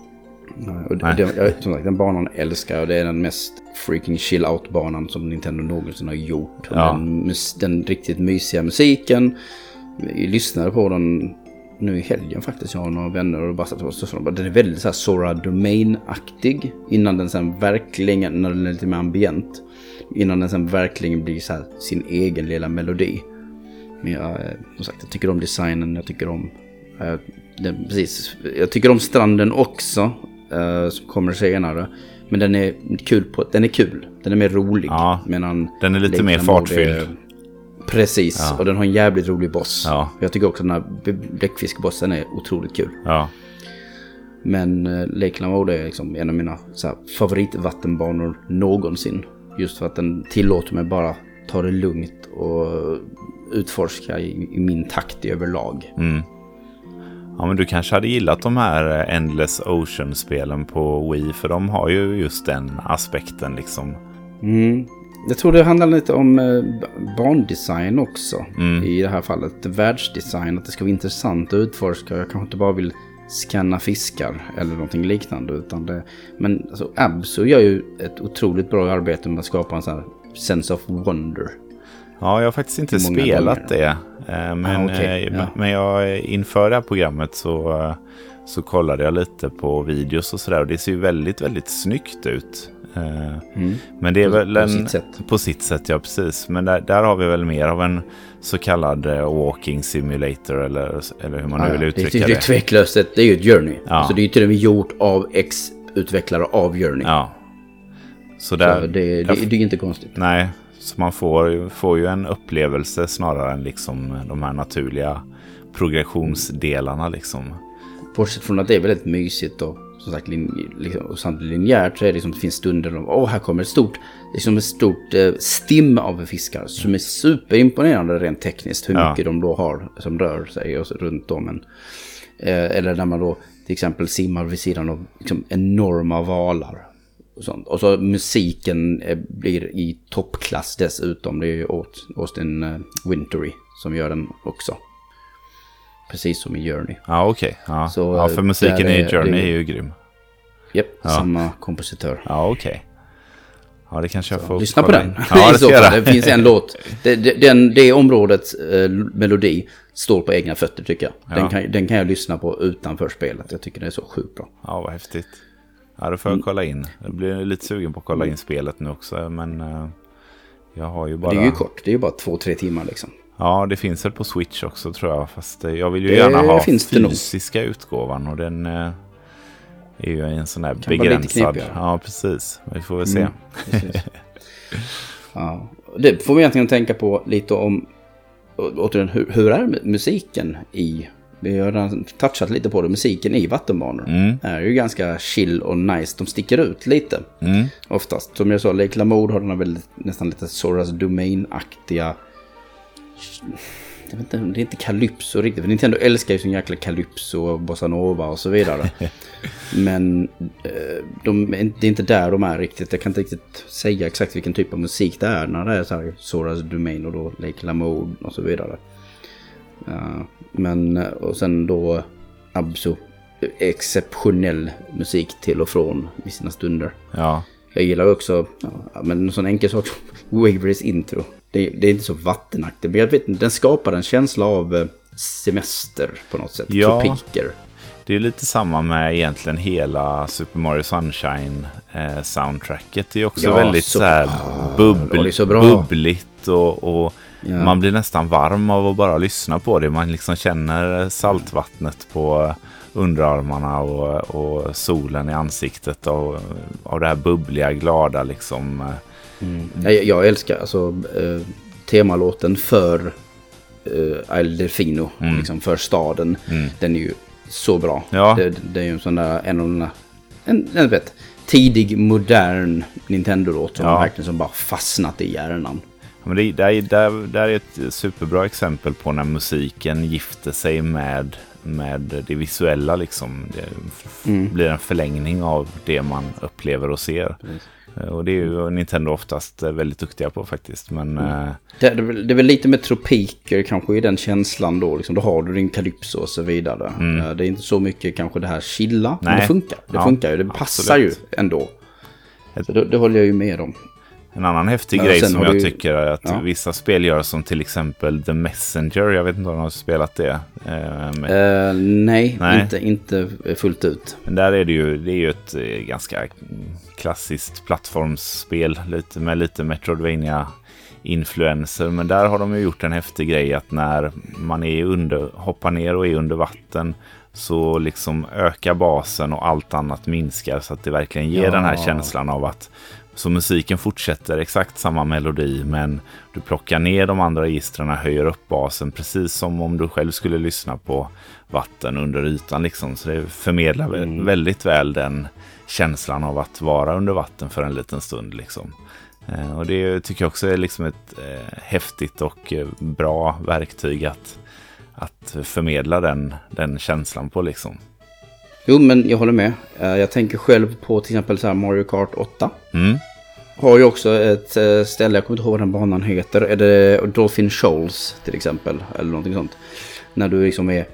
Nej, och Nej. Det, jag, som sagt, den banan älskar jag. Det är den mest freaking chill out-banan som Nintendo någonsin har gjort. Ja. Den, den riktigt mysiga musiken. Vi lyssnade på den nu i helgen faktiskt. Jag har några vänner och bara satt och bara, Den är väldigt så här Sora Domain-aktig. Innan den sen verkligen, när den är lite mer ambient. Innan den sen verkligen blir så här sin egen lilla melodi. Men jag, eh, som sagt, jag tycker om designen, jag tycker om... Eh, den, precis, jag tycker om stranden också, eh, som kommer senare. Men den är kul på, den är kul, den är mer rolig. Ja, medan den är lite mer fartfylld. är- Precis, Ja. och den har en jävligt rolig boss. Ja. Jag tycker också den här bläckfiskbossen är otroligt kul. Ja, Men eh, Lake Lamode är liksom en av mina här, favoritvattenbanor någonsin. Just för att den tillåter mig bara ta det lugnt och utforska i, i min takt i överlag. mm. Ja, men du kanske hade gillat de här eh, Endless Ocean-spelen på Wii. För de har ju just den aspekten liksom. Mm. Jag tror det handlar lite om eh, b- bandesign också. Mm. I det här fallet. Världsdesign. Att det ska vara intressant att utforska. Jag kanske inte bara vill scanna fiskar eller någonting liknande. Utan det, men alltså, Abso gör ju ett otroligt bra arbete med att skapa en sån här sense of wonder. Ja, jag har faktiskt inte spelat gånger? det. Eh, Men, Ah, eh, ja. men jag, inför det här programmet så, eh, så kollade jag lite på videos och sådär. Och det ser ju väldigt, väldigt snyggt ut. Mm. Men det är På- väl på en, sitt sätt. På sitt sätt, ja precis. Men där, där har vi väl mer av en så kallad walking simulator eller, eller hur man nu Ja, vill det, uttrycka det, det. det är tveklöst ett, det är ju ett journey. Ja. Så det är ju till och med gjort av ex-utvecklare av journey. Ja. Så Så där, det, det, där- det är inte konstigt. Nej, så man får, får ju en upplevelse snarare än liksom de här naturliga progressionsdelarna liksom. Bortsett från att det är väldigt mysigt och som sagt liksom, och samtidigt linjärt så är det liksom, det finns stunder då, åh här kommer ett stort, liksom ett stort eh, stim av fiskar som är superimponerande rent tekniskt hur Ja. mycket de då har som rör sig och runt om en. Eh, eller när man då till exempel simmar vid sidan av liksom, enorma valar. Och, sånt. och så musiken eh, blir i toppklass dessutom. Det är ju Aust- Austin eh, Wintory som gör den också. Precis som i Journey. Ja, okej. Ja. Så, ja, för eh, musiken i Journey det- är ju grym. Japp, Ja. samma kompositör. Ja, okej. Ja, det kanske jag får Lyssna på den. Ja, det ska jag. Det finns en låt. Det, det, den, det områdets eh, melodi står på egna fötter tycker jag. Den, Ja. kan, den kan jag lyssna på utanför spelet. Jag tycker det är så sjukt bra. Ja, vad häftigt. Ja, då får jag kolla in. Jag blir lite sugen på att kolla in spelet nu också, men eh, jag har ju bara... Det är ju kort. Det är ju bara två, tre timmar liksom. Ja, det finns väl på Switch också tror jag. Fast eh, jag vill ju Det gärna ha det nog. fysiska utgåvan och den eh, är ju en sån där begränsad. Ja, precis. Vi får väl se. Mm, ja. Det får vi egentligen tänka på lite om återigen, hur, hur är mu- musiken i... Vi har redan touchat lite på det. Musiken i vattenbanor Mm. är ju ganska chill och nice. De sticker ut lite. Mm. Oftast. Som jag sa, Lake Lamode har den här väldigt, nästan lite Soras Domain-aktiga... Jag vet inte, det är inte Calypso riktigt. För Nintendo älskar ju sin jäkla Calypso och Bossa Nova och så vidare. Men eh, de, det är inte där de är riktigt. Jag kan inte riktigt säga exakt vilken typ av musik det är när det är så här Soras Domain och då Lake Lamode och så vidare. Men, och sen då Abso. Exceptionell musik till och från i sina stunder. Ja. Jag gillar också, ja, men en sån enkel sak som Waverys intro. Det, det är inte så vattenaktigt, men jag vet inte, den skapar en känsla av eh, semester på något sätt. Ja. Tropiker. Det är lite samma med egentligen hela Super Mario Sunshine eh, soundtracket. Det är också Ja, väldigt så- så här bubbl, bubbligt och, och Ja. man blir nästan varm av att bara lyssna på det. Man liksom känner saltvattnet på underarmarna och, och solen i ansiktet och, och det här bubbliga, glada liksom. eh, Mm. Jag, jag älskar alltså eh, temalåten för eh, Il Delfino, Mm. liksom för staden. Mm. Den är ju så bra. Ja. Det, det är ju en sån där, en av de där, en, en vet, tidig modern Nintendo-låt som Ja. verkligen som bara fastnat i hjärnan. Men det, där, där, där är ett superbra exempel på när musiken gifter sig med med det visuella liksom. Det f- blir en förlängning av det man upplever och ser. Eh, Och det är ju Nintendo oftast eh, väldigt duktiga på faktiskt. Men eh, Det, det, är väl- det är väl lite med tropiker kanske i den känslan då. Liksom, då har du din Calypso och så vidare. Eh, Det är inte så mycket kanske det här chilla. Men Nej. det funkar. Det Ja, funkar ju. Det passar absolut. ju ändå. Så det, det håller jag ju med om. En annan häftig Men grej som jag du tycker är att Ja. vissa spel gör som till exempel The Messenger. Jag vet inte om de har spelat det. Eh, med, Eh, nej, Nej. Inte, inte fullt ut. Men där är det ju, det är ju ett eh, ganska klassiskt plattformsspel lite, med lite metroidvania influenser. Men där har de ju gjort en häftig grej att när man är under, hoppar ner och är under vatten så liksom ökar basen och allt annat minskar så att det verkligen ger Ja. den här känslan av att så musiken fortsätter exakt samma melodi men du plockar ner de andra registren, höjer upp basen precis som om du själv skulle lyssna på vatten under ytan liksom. Så det förmedlar Mm. väldigt väl den känslan av att vara under vatten för en liten stund liksom. Eh, och det tycker jag också är liksom ett eh, häftigt och eh, bra verktyg att, att förmedla den, den känslan på liksom. Jo, men jag håller med. Eh, jag tänker själv på till exempel så här Mario Kart 8. Mm. Har ju också ett eh, ställe, jag kommer inte ihåg vad den banan heter. Är det Dolphin Shoals till exempel? Eller någonting sånt. När du liksom är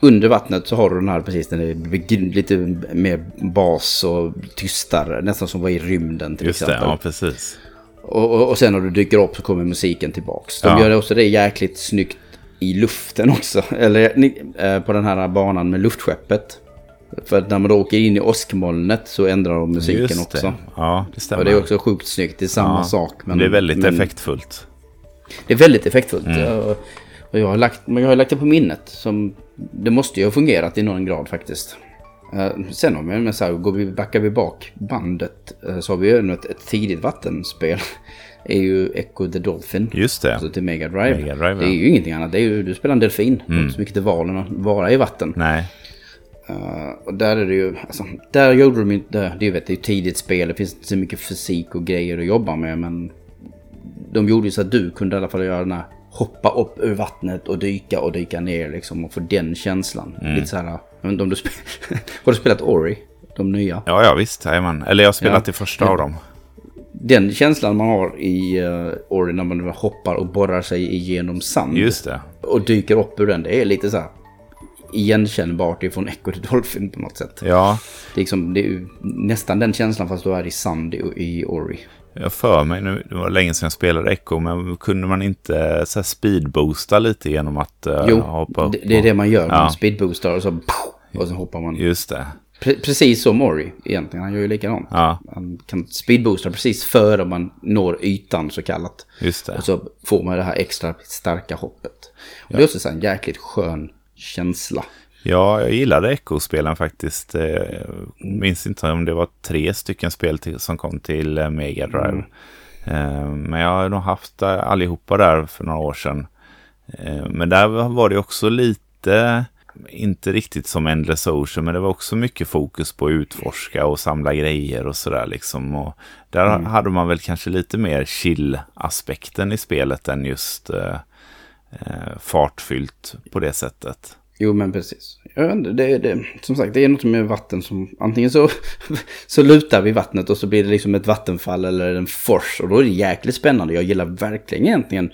under vattnet så har du den här precis, den är lite mer bas och tystare. Nästan som var i rymden till Just det, exempel. ja precis. Och, och, och sen när du dyker upp så kommer musiken tillbaks. De Ja. gör också det jäkligt snyggt i luften också. Eller eh, på den här banan med luftskeppet. För när man då åker in i åskmolnet så ändrar de musiken också. det. Ja, det stämmer. Och det är också sjukt snyggt. Det är samma Ja, sak. Men, det är väldigt men effektfullt. Det är väldigt effektfullt. Mm. Jag- Och jag har, lagt, men jag har lagt det på minnet. Som, det måste ju ha fungerat i någon grad faktiskt. Eh, sen om men så här, går vi, backar vi bak bandet eh, så har vi ju ett, ett tidigt vattenspel. är ju Echo the Dolphin. Just det. Alltså till Mega Drive. Mega Drive, det är ja. ju ingenting annat. Det är ju, du spelar en delfin. Det är inte så mycket till valen att vara i vatten. Nej, Eh, och där är det ju, alltså, där gjorde de inte, det vet, det är ju tidigt spel, det finns inte så mycket fysik och grejer att jobba med men de gjorde ju så att du kunde i alla fall göra den här hoppa upp ur vattnet och dyka och dyka ner liksom och få den känslan. Lite så här, inte om du har du spelat Ori? De nya? ja, ja visst. Jajamän. Eller jag har spelat Ja. det första av dem. Den känslan man har i uh, Ori när man hoppar och borrar sig igenom sand. Just det. Och dyker upp ur den, det är lite så här igenkännbart ifrån Echo the Dolphin på något sätt. Ja, Det är, liksom, det är nästan den känslan fast du är i sand i, i Ori. jag för mig nu, det var länge sedan jag spelade Echo, men kunde man inte så här speedboosta lite genom att eh, Jo, hoppa upp? det, det är det man gör. Ja. Man speedboostar och så och så hoppar man. Just det. Pre precis som Ori egentligen. Han gör ju likadant. Ja, Han kan speedboosta precis före man når ytan så kallat. just det. Och så får man det här extra starka hoppet. Och det är också så en jäkligt skön känsla. Ja, jag gillade Echo-spelen faktiskt. Eh, minns inte om det var tre stycken spel till, som kom till eh, Mega Drive. Eh, men jag har nog haft allihopa där för några år sedan. Men där var det också lite, inte riktigt som Endless Ocean, men det var också mycket fokus på att utforska och samla grejer och sådär liksom. Och där hade man väl kanske lite mer chill-aspekten i spelet än just eh, fartfyllt på det sättet. Jo men precis. Jag vet inte, det, det, som sagt det är något med vatten som antingen så, så lutar vi vattnet och så blir det liksom ett vattenfall eller en fors. Och då är det jäkligt spännande. Jag gillar verkligen egentligen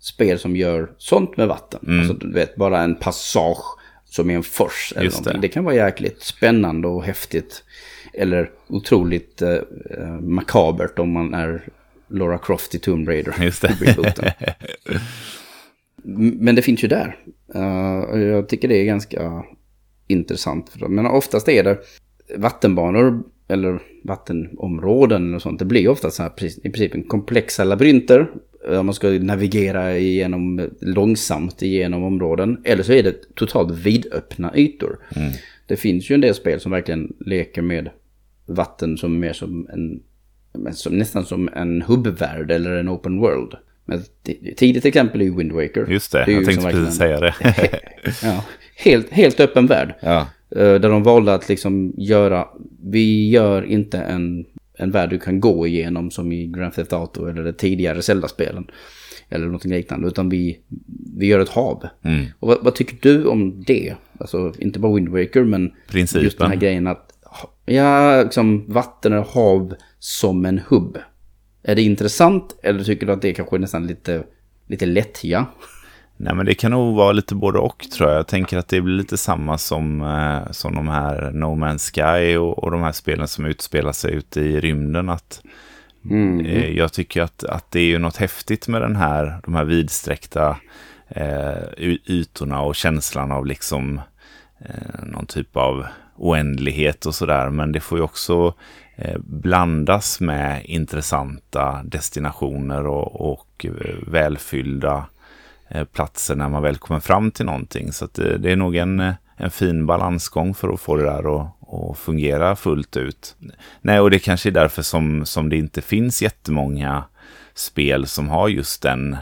spel som gör sånt med vatten. Mm. Alltså du vet bara en passage som är en fors eller Just någonting. det. Det. kan vara jäkligt spännande och häftigt. Eller otroligt eh, eh, makabert om man är Laura Croft i Tomb Raider. Just det. Men det finns ju där. Eh, och jag tycker det är ganska intressant. Men oftast är det vattenbanor eller vattenområden eller sånt. Det blir ofta så här i princip en komplexa labyrinter. eh, Man ska navigera igenom långsamt igenom områden. Eller så är det totalt vidöppna ytor. Det finns ju en del spel som verkligen leker med vatten som mer som en som, nästan som en hubbvärld eller en open world. Men tidigt exempel är ju Wind Waker. Just det, ju jag tänkte precis säga det. Ja, helt, helt öppen värld. ja. Eh, Där de valde att liksom göra, vi gör inte en, en värld du kan gå igenom som i Grand Theft Auto eller de tidigare Zelda-spelen. Eller något liknande, utan vi, vi gör ett hav. Mm. Och vad, vad tycker du om det? Alltså inte bara Wind Waker men Principen. just den här grejen att ja, liksom vatten och hav som en hubb. Är det intressant eller tycker du att det är kanske nästan lite, lite lättja? Nej men det kan nog vara lite både och tror jag. Jag tänker att det blir lite samma som, eh, som de här No Man's Sky och, och de här spelen som utspelar sig ute i rymden. Att, eh, jag tycker att, att det är ju något häftigt med den här, de här vidsträckta eh, ytorna och känslan av liksom eh, någon typ av oändlighet och sådär. Men det får ju också Eh, blandas med intressanta destinationer och, och eh, välfyllda eh, platser när man väl kommer fram till någonting. Så att det, det är nog en, en fin balansgång för att få det där att, och fungera fullt ut. Nej, och det kanske är därför som, som det inte finns jättemånga spel som har just den,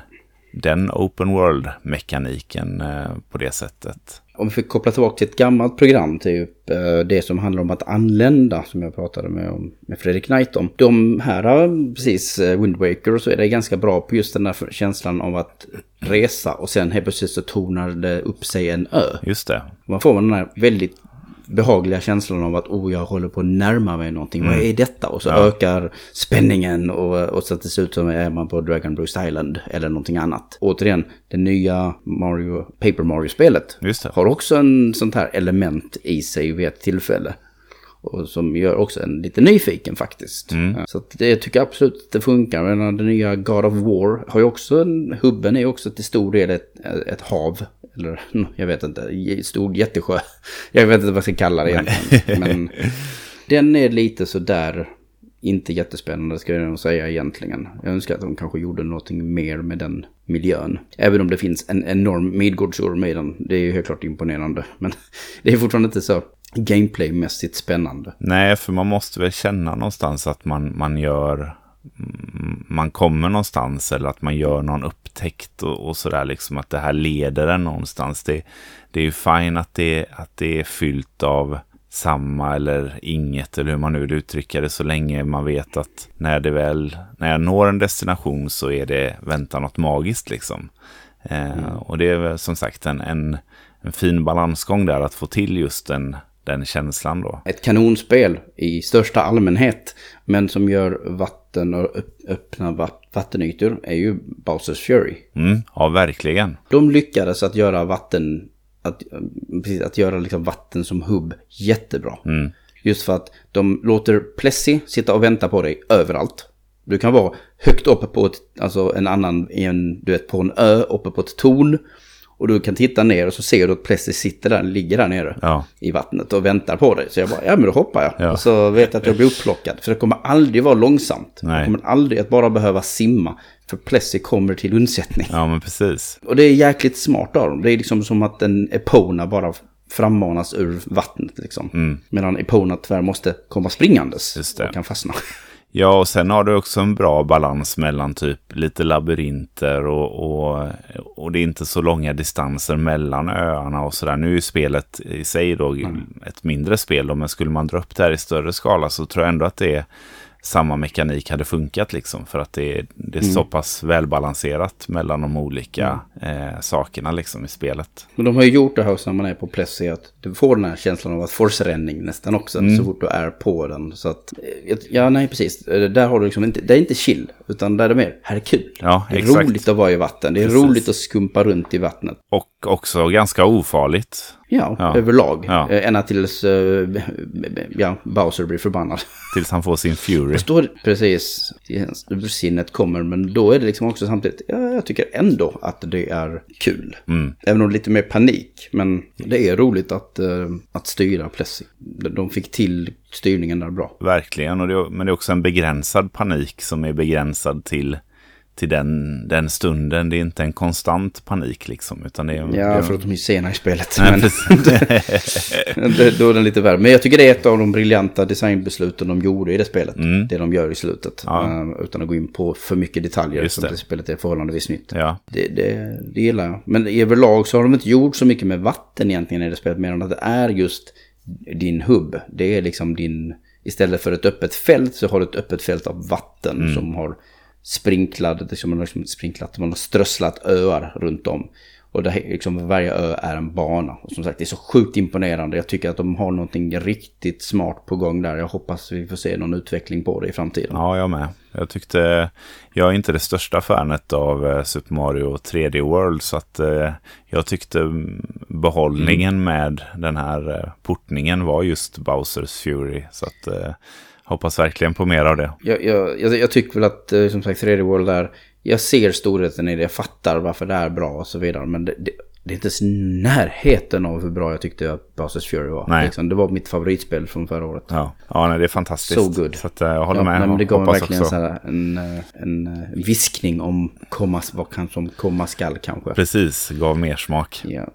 den open world-mekaniken eh, på det sättet. Om vi fick koppla tillbaka till ett gammalt program, typ eh, det som handlar om att anlända, som jag pratade med, med Fredrik Knight om. De här, eh, precis, eh, Wind Waker och så är det ganska bra på just den där känslan av att resa och sen helt plötsligt så tonar det upp sig en ö. Just det. Man får den här väldigt behagliga känslan av att oh, jag håller på att närma mig någonting. Vad är detta? Och så ökar spänningen och, och så ser ut som är man på Dragon Bruce Island eller någonting annat. Återigen, det nya Mario, Paper Mario-spelet har också en sånt här element i sig vid ett tillfälle. Och som gör också en lite nyfiken faktiskt. Så att det tycker jag absolut att det funkar. Men det nya God of War har ju också en, hubben är ju också till stor del ett, ett hav. Eller jag vet inte, stor jättesjö. Jag vet inte vad jag ska kalla det egentligen. Men den är lite sådär, inte jättespännande ska jag nog säga egentligen. Jag önskar att de kanske gjorde någonting mer med den miljön. Även om det finns en enorm Midgårdsorm i den. Det är ju helt klart imponerande. Men det är fortfarande inte så gameplaymässigt spännande. Nej, för man måste väl känna någonstans att man, man gör man kommer någonstans eller att man gör någon upptäckt och, och sådär liksom att det här leder en någonstans. Det, det är ju fint att det, att det är fyllt av samma eller inget eller hur man nu vill uttrycka det så länge man vet att när det väl, när jag når en destination så är det vänta något magiskt liksom. Eh, och det är väl som sagt en, en, en fin balansgång där att få till just den, den känslan då. Ett kanonspel i största allmänhet. Men som gör vatten och öpp- öppna va- vattenytor är ju Bowsers Fury. Mm, ja, verkligen. De lyckades att göra vatten, att, precis, att göra liksom vatten som hubb jättebra. Just för att de låter Plessy sitta och vänta på dig överallt. Du kan vara högt uppe på ett, alltså en annan, en, du vet på en ö, uppe på ett torn. Och du kan titta ner och så ser du att Plessy sitter där, ligger där nere Ja. i vattnet och väntar på dig. Så jag bara, ja men då hoppar jag. Ja. Och så vet jag att jag blir upplockad. För det kommer aldrig vara långsamt. Nej. Det kommer aldrig att bara behöva simma. För Plessy kommer till undsättning. Ja, men precis. Och det är jäkligt smart av dem. Det är liksom som att en Epona bara frammanas ur vattnet liksom. Medan Epona tyvärr måste komma springandes. Just det. Och kan fastna. Ja, och sen har du också en bra balans mellan typ lite labyrinter och, och, och det är inte så långa distanser mellan öarna och sådär. Nu är ju spelet i sig då ett mindre spel då, men skulle man dra upp det här i större skala så tror jag ändå att det är samma mekanik hade funkat liksom. För att det är, det är så pass välbalanserat mellan de olika eh, sakerna liksom i spelet. Men de har ju gjort det här när man är på Plessy. Att du får den här känslan av att force-ränning nästan också. Mm. Så fort du är på den. Så att, eh, ja nej precis. Eh, Där har du liksom inte, det är inte chill. Utan där är det mer, här är kul. Ja, det är exakt. roligt att vara i vatten. Det är Precis. roligt att skumpa runt i vattnet. Och också ganska ofarligt. Ja, Ja. överlag. Ja. Eh, Ända tills eh, ja, Bowser blir förbannad. Tills han får sin Fury. Det står precis, sinnet kommer, men då är det liksom också samtidigt, ja, jag tycker ändå att det är kul. Mm. Även om det är lite mer panik, men det är roligt att, eh, att styra Plessy. De fick till styrningen där bra. Verkligen, och det, men det är också en begränsad panik som är begränsad till, till den, den stunden. Det är inte en konstant panik liksom, utan det är... det Ja, är för att de är sena i spelet. Men det, då är den lite värre. Men jag tycker det är ett av de briljanta designbesluten de gjorde i det spelet. Mm. Det de gör i slutet. Ja. Eh, utan att gå in på för mycket detaljer. Just det. det. spelet är förhållandevis nytt. ja, Det, det, det gillar jag. Men överlag så har de inte gjort så mycket med vatten egentligen i det spelet. Mer än att det är just din hubb. Det är liksom din... Istället för ett öppet fält så har du ett öppet fält av vatten som har sprinklat, liksom, man har liksom sprinklat, man har strösslat öar runt om. Och det, liksom, varje ö är en bana. Och som sagt, det är så sjukt imponerande. Jag tycker att de har någonting riktigt smart på gång där. Jag hoppas vi får se någon utveckling på det i framtiden. Ja, jag med. Jag tyckte, jag är inte det största fanet av eh, Super Mario 3D World så att eh, jag tyckte behållningen mm. med den här eh, portningen var just Bowsers Fury. Så att hoppas verkligen på mer av det. Jag, jag, jag, jag tycker väl att eh, som sagt 3D World är, jag ser storheten i det, jag fattar varför det är bra och så vidare. Men det, det, det är inte ens närheten av hur bra jag tyckte att Bowsers Fury var. Nej. Liksom, det var mitt favoritspel från förra året. Ja, ja nej, det är fantastiskt. So good. Så att, jag håller ja, med. Men det gav mig verkligen en, en, en, en viskning om komma, vad kan, som komma skall kanske. Precis, gav mer smak. Ja,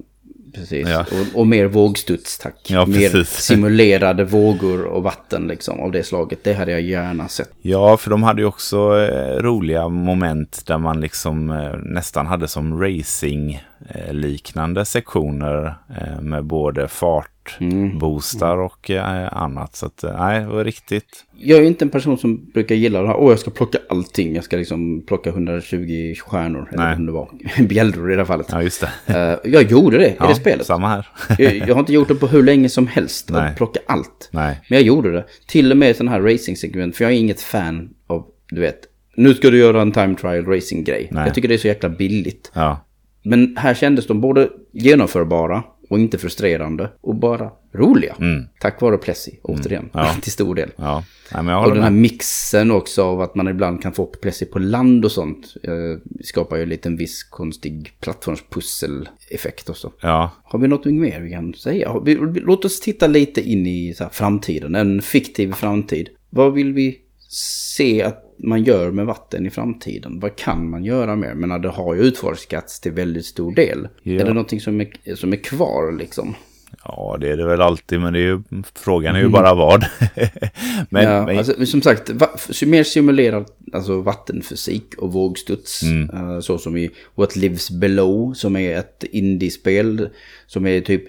precis. Ja. Och, och, mer vågstuds, tack. Ja, mer simulerade vågor och vatten liksom av det slaget. Det hade jag gärna sett. Ja, för de hade ju också eh, roliga moment där man liksom eh, nästan hade som racing eh, liknande sektioner eh, med både fart mm. boostar och eh, annat. Så att, eh, nej, det var riktigt. Jag är inte en person som brukar gilla det här. Åh, jag ska plocka allting. Jag ska liksom plocka 120 stjärnor. Nej. Eller om det var bjällror i det här fallet. Ja, just det. Uh, jag gjorde det ja, i det spelet. Samma här. jag, jag, har inte gjort det på hur länge som helst. Nej. Att plocka allt. Nej. Men jag gjorde det. Till och med sån här racing-segment. För jag är inget fan av, du vet. Nu ska du göra en time trial racing-grej. Jag tycker det är så jäkla billigt. Ja. Men här kändes de både genomförbara och inte frustrerande och bara roliga. Mm. Tack vare Plessy, återigen, mm. ja. till stor del. Ja. Nej, och den här mixen också av att man ibland kan få Plessy på land och sånt eh, skapar ju lite en viss konstig plattformspussel-effekt också. Ja. Har vi något mer vi kan säga? Vi, låt oss titta lite in i framtiden, en fiktiv framtid. Vad vill vi se att man gör med vatten i framtiden. Vad kan man göra mer? Men det har ju utforskats till väldigt stor del. Ja. Är det någonting som är, som är kvar liksom? Ja, det är det väl alltid, men det är ju, frågan är ju mm. bara vad. men, ja, men... Alltså, som sagt, va, mer simulerad alltså, vattenfysik och vågstuds. Mm. Uh, så som i What Lives Below, som är ett indiespel som är typ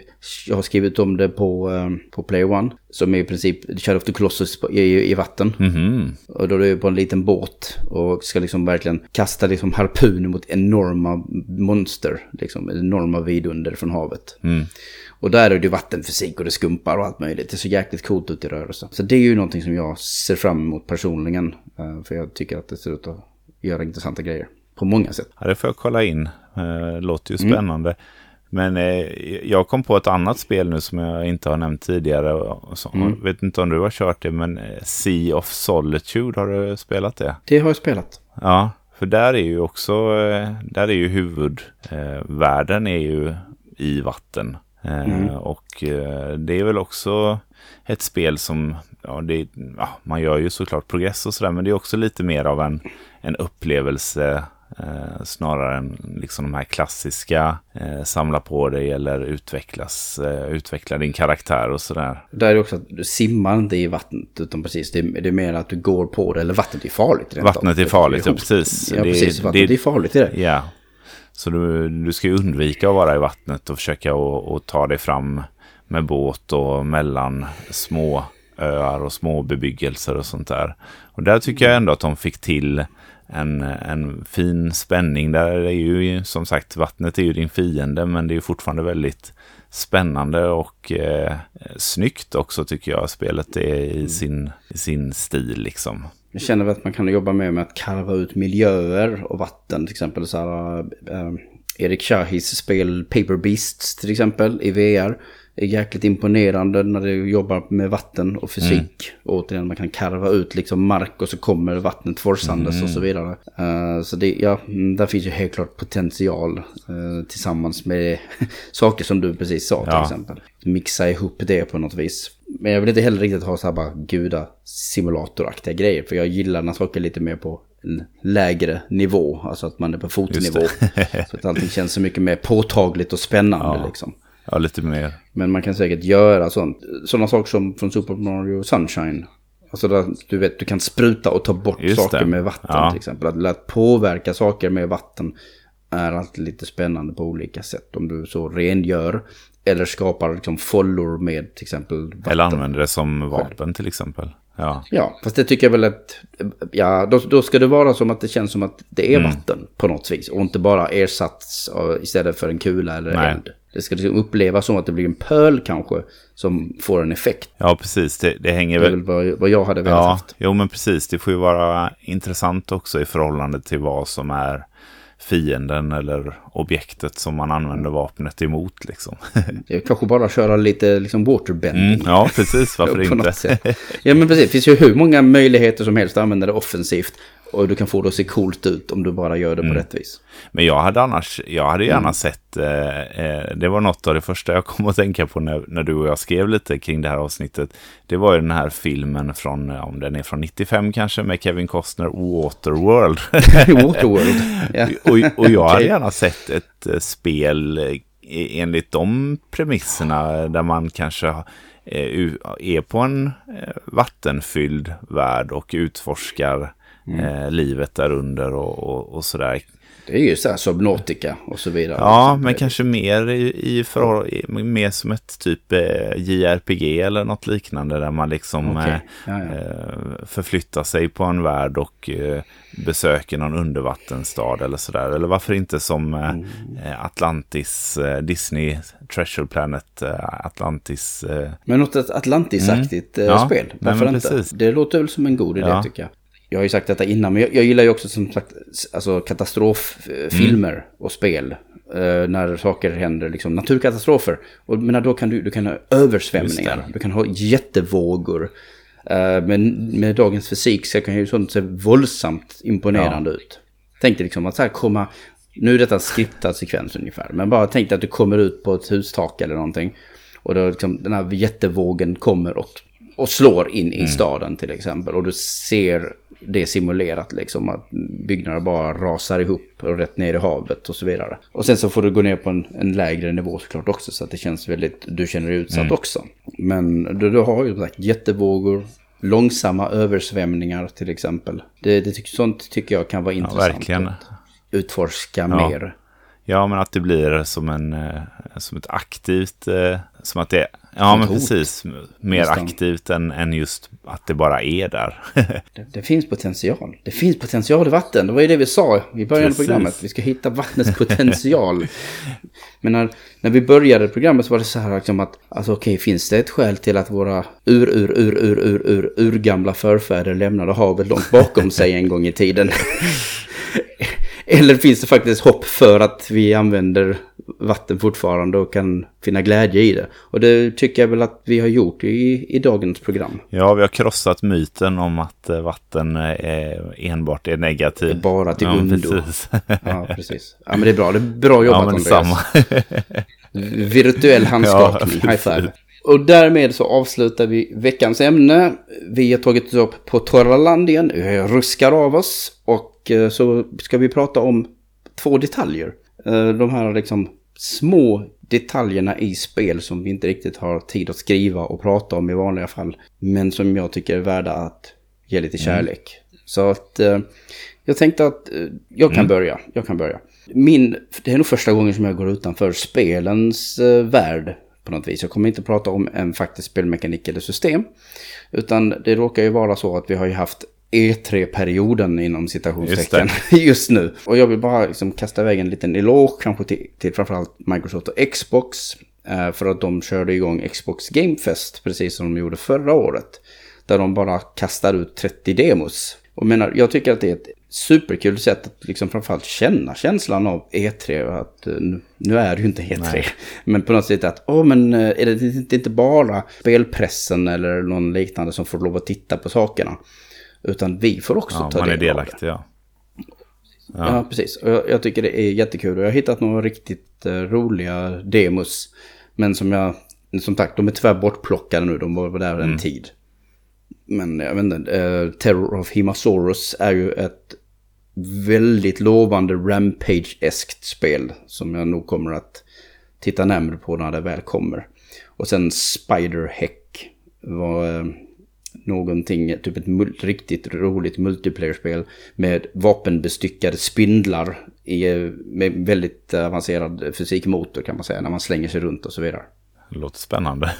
jag har skrivit om det på, uh, på Play One. Som är i princip Shadow of the Colossus i, i vatten. Mm -hmm. Och då är du på en liten båt och ska liksom verkligen kasta liksom harpuner mot enorma monster. Liksom enorma vidunder från havet. Mm. Och där är det vattenfysik och det skumpar och allt möjligt. Det ser jäkligt coolt ut i rörelse. Så det är ju någonting som jag ser fram emot personligen. Uh, för jag tycker att det ser ut att göra intressanta grejer. På många sätt. Ja, det får jag kolla in. Uh, låter ju mm. spännande. Mm. Men eh, jag kom på ett annat spel nu som jag inte har nämnt tidigare. Så, mm. Vet inte om du har kört det, men eh, Sea of Solitude, har du spelat det? Det har jag spelat. Ja, för där är ju också, eh, där är ju huvudvärlden är ju i vatten. Mm. Och det är väl också ett spel som, ja, det, ja, man gör ju såklart progress och sådär, men det är också lite mer av en, en upplevelse Eh, snarare än liksom de här klassiska eh, samla på dig eller utvecklas, eh, utveckla din karaktär och sådär. Där är det också att du simmar inte i vattnet utan precis det, det är mer att du går på det eller vattnet är farligt. Vattnet är farligt, ja precis. Ja precis, det, vattnet det, är farligt i det. Ja, så du, du ska undvika att vara i vattnet och försöka att ta dig fram med båt och mellan små öar och små bebyggelser och sånt där. Och där tycker jag ändå att de fick till en, en fin spänning. Där är ju som sagt vattnet är ju din fiende men det är fortfarande väldigt spännande och eh, snyggt också tycker jag spelet är i mm. sin, i sin stil liksom. Jag känner att man kan jobba med, med att karva ut miljöer och vatten till exempel. Så här, äh, Erik Shahis spel Paper Beasts till exempel i VR är jäkligt imponerande när du jobbar med vatten och fysik. Mm. Återigen, man kan karva ut liksom mark och så kommer vattnet forsandes mm. och så vidare. Uh, så det, ja, mm, där finns ju helt klart potential uh, tillsammans med saker som du precis sa till ja. exempel. Mixa ihop det på något vis. Men jag vill inte heller riktigt ha så här bara guda simulatoraktiga grejer. För jag gillar när saker är lite mer på en lägre nivå. Alltså att man är på fotnivå. så att allting känns så mycket mer påtagligt och spännande ja. liksom. Ja, lite mer. Men man kan säkert göra sånt. Sådana saker som från Super Mario Sunshine. Alltså där, du vet, du kan spruta och ta bort Just saker det. med vatten ja. till exempel. Att, att påverka saker med vatten är alltid lite spännande på olika sätt. Om du så rengör eller skapar liksom follor med till exempel vatten. Eller använder det som vapen till exempel. Ja. Ja, fast det tycker jag väl att... Ja, då, då ska det vara som att det känns som att det är vatten på något vis. Och inte bara ersatts av- istället för en kula eller Nej. eld. Det ska liksom upplevas som att det blir en pöl kanske som får en effekt. ja, precis. Det, det hänger Det är väl... väl vad, jag hade velat Ja, haft. jo men precis. Det får ju vara intressant också i förhållande till vad som är fienden eller objektet som man använder vapnet emot. Liksom. Kanske bara köra lite liksom waterbending. Mm, ja, precis. Varför inte? Ja men precis, det finns ju hur många möjligheter som helst att använda det offensivt. Och du kan få det att se coolt ut om du bara gör det Mm. på rätt vis. Men jag hade annars, jag hade gärna Mm. sett, eh, eh, det var något av det första jag kom att tänka på när, när du och jag skrev lite kring det här avsnittet. Det var ju den här filmen från, eh, om den är från 95 kanske, med Kevin Costner, Waterworld. Waterworld. Ja. och, och jag hade gärna sett ett eh, spel eh, enligt de premisserna där man kanske är på en vattenfylld värld och utforskar Mm. eh, livet där under och, och, och sådär. Det är ju så här Subnautica och så vidare. Ja, men kanske mer i, i förhåll, mer som ett typ eh, JRPG eller något liknande där man liksom Okej. eh, Ja, ja. eh, förflyttar sig på en värld och eh, besöker någon undervattensstad eller sådär. Eller varför inte som Mm. Atlantis, Disney Treasure Planet, Atlantis. Men något Atlantis-aktigt Mm. Ja, spel. nej, Varför men inte? precis. Det låter väl som en god idé tycker jag. Jag har ju sagt detta innan, men jag, jag gillar ju också som sagt alltså, katastroffilmer Mm. och spel. Eh, när saker händer, liksom naturkatastrofer. Och men då kan du, du kan ha översvämningar, du kan ha jättevågor. Eh, men med dagens fysik så kan ju sånt se våldsamt imponerande ut. Tänk dig liksom att så här komma, nu är detta en skriptad sekvens ungefär, men bara tänk dig att du kommer ut på ett hustak eller någonting. Och då liksom den här jättevågen kommer och, och slår in i staden till exempel. Och du ser det simulerat liksom att byggnader bara rasar ihop och rätt ner i havet och så vidare. Och sen så får du gå ner på en, en lägre nivå såklart också så att det känns väldigt, du känner dig utsatt också. Men du, du har ju sagt jättevågor, långsamma översvämningar till exempel. Det, det sånt tycker jag kan vara ja, intressant. verkligen. att Utforska Ja. mer. Ja, men att det blir som, en, eh, som ett aktivt, eh, som att det, ja men hot. precis, mer Nästan. aktivt än, än just att det bara är där. Det, det finns potential. Det finns potential i vatten. Det var ju det vi sa i början av programmet. Vi ska hitta vattnets potential. Men när, när vi började programmet så var det så här liksom att, alltså okej, finns det ett skäl till att våra ur, ur, ur, ur, ur, ur, urgamla förfäder lämnade havet långt bakom sig en gång i tiden? Eller finns det faktiskt hopp för att vi använder vatten fortfarande och kan finna glädje i det? Och det tycker jag väl att vi har gjort i, i dagens program. Ja, vi har krossat myten om att eh, vatten eh, enbart är negativt. Är bara till ja, undo. Precis. Ja, precis. Ja, men det är bra. Det är bra jobbat, ja, men Andreas. samma. Virtuell handskakning. Ja, High five. Och därmed så avslutar vi veckans ämne. Vi har tagit upp på torra land igen. Vi ruskar av oss. Och eh, så ska vi prata om två detaljer. Eh, De här liksom små detaljerna i spel som vi inte riktigt har tid att skriva och prata om i vanliga fall. Men som jag tycker är värda att ge lite kärlek. Så att eh, jag tänkte att jag kan börja. Jag kan börja. Min, det är nog första gången som jag går utanför spelens värld på något vis. Jag kommer inte prata om en faktisk spelmekanik eller system. Utan det råkar ju vara så att vi har ju haft E3-perioden inom citationstecken just, nu. Och jag vill bara liksom kasta iväg en liten eloge kanske till, till framförallt Microsoft och Xbox. eh, För att de körde igång Xbox Game Fest precis som de gjorde förra året. Där de bara kastar ut 30 demos. Och menar, jag tycker att det är ett superkul sätt att liksom framförallt känna känslan av E3. och Att, eh, nu, nu är det ju inte E3. Nej. Men på något sätt att, åh men eh, är det inte bara spelpressen eller någon liknande som får lov att titta på sakerna. Utan vi får också Ja, ta man är del av det. delaktig, ja. Ja, precis. Och jag, jag tycker det är jättekul. Och jag har hittat några riktigt eh, roliga demos. Men som jag, som sagt, de är tyvärr bortplockade nu. De var där en tid. Men jag vet inte, eh, Terror of Himasaurus är ju ett väldigt lovande Rampage-eskt spel. Som jag nog kommer att titta närmare på när det väl kommer. Och sen Spider Heck var eh, någonting, typ ett riktigt roligt multiplayer-spel med vapenbestyckade spindlar i, med väldigt avancerad fysikmotor kan man säga, när man slänger sig runt och så vidare. Det låter spännande.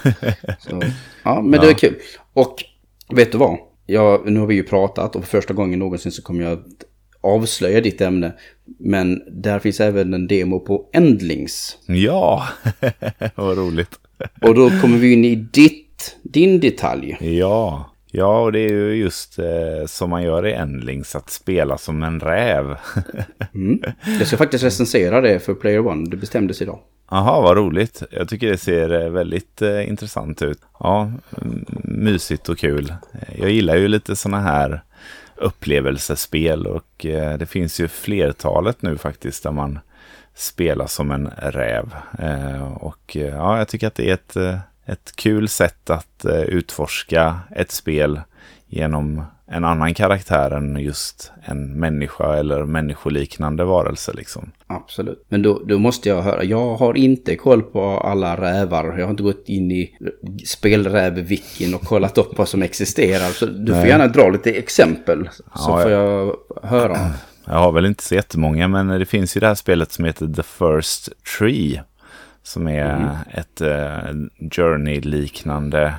Så, ja, men det är kul. Och Vet du vad? Ja, nu har vi ju pratat och för första gången någonsin så kommer jag att avslöja ditt ämne. Men där finns även en demo på Endlings. Ja, vad roligt. Och då kommer vi in i ditt, din detalj. Ja, ja och det är ju just eh, som man gör i Endlings, att spela som en räv. mm. Jag ska faktiskt recensera det för Player One, det bestämdes idag. Jaha, vad roligt. Jag tycker det ser eh, väldigt eh, intressant ut. Ja, mysigt och kul. Jag gillar ju lite sådana här upplevelsespel och eh, det finns ju flertalet nu faktiskt där man spelar som en räv. Eh, och eh, ja, jag tycker att det är ett, ett kul sätt att eh, utforska ett spel genom en annan karaktär än just en människa eller människoliknande varelse liksom. Absolut. Men då, då måste jag höra, jag har inte koll på alla rävar. Jag har inte gått in i spelräv-wikin och kollat upp vad som existerar. Så du får Nej. gärna dra lite exempel. Så ja, får jag höra. Jag har väl inte så jättemånga, men det finns ju det här spelet som heter The First Tree. Som är mm. ett uh, Journey-liknande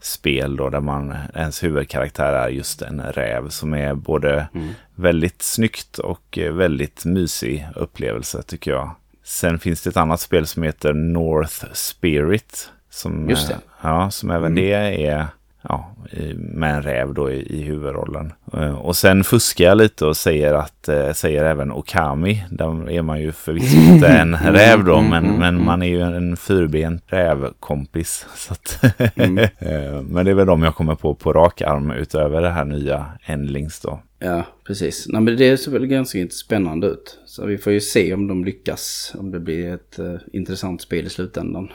spel då där man, ens huvudkaraktär är just en räv som är både mm. väldigt snyggt och väldigt mysig upplevelse tycker jag. Sen finns det ett annat spel som heter North Spirit. Som, just det. Ja, som även mm. det är ja, med en räv då i, i huvudrollen. Eh, och sen fuskar jag lite och säger att, eh, säger även Okami. Där är man ju förvisso inte en räv då, men, mm, men mm. man är ju en fyrbent rävkompis. Så att mm. Eh, men det är väl de jag kommer på på rak arm utöver det här nya Endlings då. Ja, precis. Nej, men det ser väl ganska spännande ut. Så vi får ju se om de lyckas, om det blir ett uh, intressant spel i slutändan.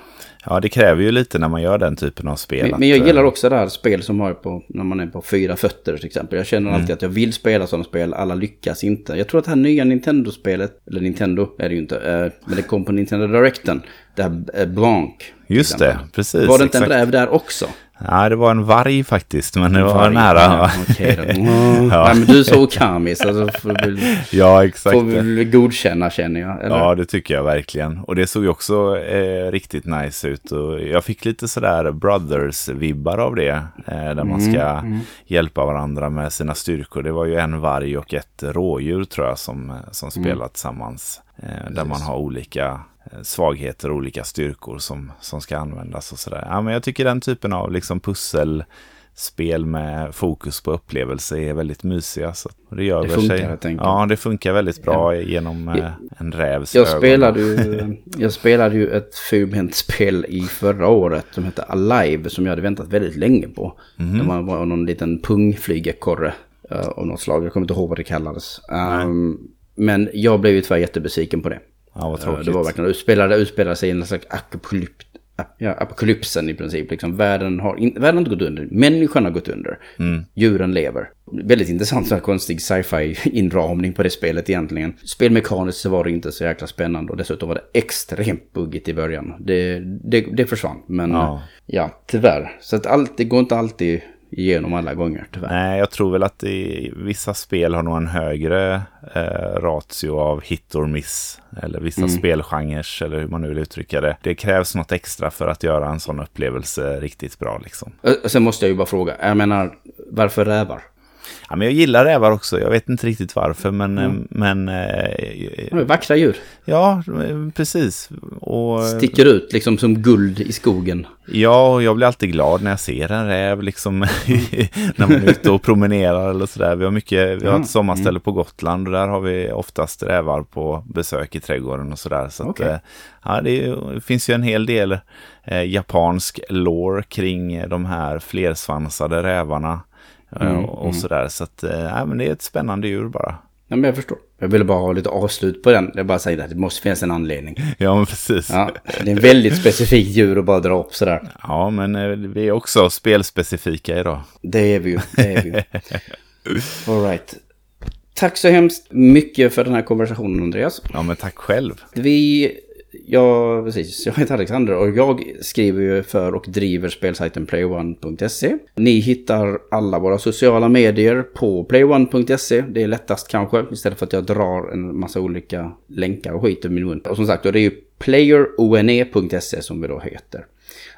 Ja, det kräver ju lite när man gör den typen av spel. Men, men jag gillar också det här spel som har på, när man är på fyra fötter till exempel. Jag känner mm. alltid att jag vill spela sådana spel, alla lyckas inte. Jag tror att det här nya Nintendo-spelet, eller Nintendo är det ju inte, uh, men det kom på Nintendo Directen, det här uh, Blanc. Just det, precis. Var det inte exakt. en räv där också? Ja, det var en varg faktiskt, men det var varg, nära. Ja, okay, mm. ja. Nej, men du såg Kami, så då får du väl, ja, exakt. får väl godkänna känner jag. Eller? Ja, det tycker jag verkligen. Och det såg ju också eh, riktigt nice ut. Och jag fick lite sådär Brothers-vibbar av det. Eh, där man ska mm, mm. hjälpa varandra med sina styrkor. Det var ju en varg och ett rådjur tror jag som, som mm. spelar tillsammans. Eh, där man har olika Eh, svagheter och olika styrkor som, som ska användas och sådär. Ja, men jag tycker den typen av liksom pusselspel med fokus på upplevelse är väldigt mysiga. Så det gör det funkar, sig. Ja, det funkar väldigt bra ja. genom eh, en rävs jag ögon. Spelade ju, jag spelade ju ett fyrbent spel i förra året som hette Alive som jag hade väntat väldigt länge på. Mm. Det var någon liten pungflygekorre uh, av något slag. Jag kommer inte ihåg vad det kallades. Um, men jag blev ju tyvärr jättebesviken på det. Ja, vad tråkigt. Det var verkligen utspelade, utspelade sig i en slags apokalyp, ja, apokalypsen i princip. Liksom, världen, har in, världen har inte gått under, människan har gått under. Mm. Djuren lever. Väldigt intressant, så här konstig sci-fi inramning på det spelet egentligen. Spelmekaniskt så var det inte så jäkla spännande och dessutom var det extremt buggigt i början. Det, det, det försvann, men ja. ja, tyvärr. Så att allt, det går inte alltid igenom alla gånger tyvärr. Nej, jag tror väl att i vissa spel har nog en högre eh, ratio av hit or miss. Eller vissa mm. spelgenrer, eller hur man nu vill uttrycka det. Det krävs något extra för att göra en sån upplevelse riktigt bra. Liksom. Sen måste jag ju bara fråga, jag menar, varför rävar? Ja, men jag gillar rävar också. Jag vet inte riktigt varför, men... Mm. men eh, vackra djur. Ja, precis. Och, Sticker ut liksom som guld i skogen. Ja, och jag blir alltid glad när jag ser en räv liksom när man är ute och promenerar eller sådär. Vi har mycket, vi har ett sommarställe mm. på Gotland och där har vi oftast rävar på besök i trädgården och sådär. Så okay. att, eh, ja, det, är, det, finns ju en hel del eh, japansk lore kring de här flersvansade rävarna. Eh, mm, och, och sådär. Så att, äh, men det är ett spännande djur bara. Ja, men jag förstår. Jag ville bara ha lite avslut på den. Jag bara säger att det måste finnas en anledning. Ja, men precis. Ja, det är en väldigt specifikt djur att bara dra upp sådär. Ja, men eh, vi är också spelspecifika idag. Det är vi ju. Det är vi ju. All right. Tack så hemskt mycket för den här konversationen, Andreas. Ja, men tack själv. Vi jag, precis. Jag heter Alexander och jag skriver ju för och driver spelsajten playone.se. Ni hittar alla våra sociala medier på playone.se. Det är lättast kanske, istället för att jag drar en massa olika länkar och skit i min mun. Och som sagt, det är ju playerone.se som vi då heter.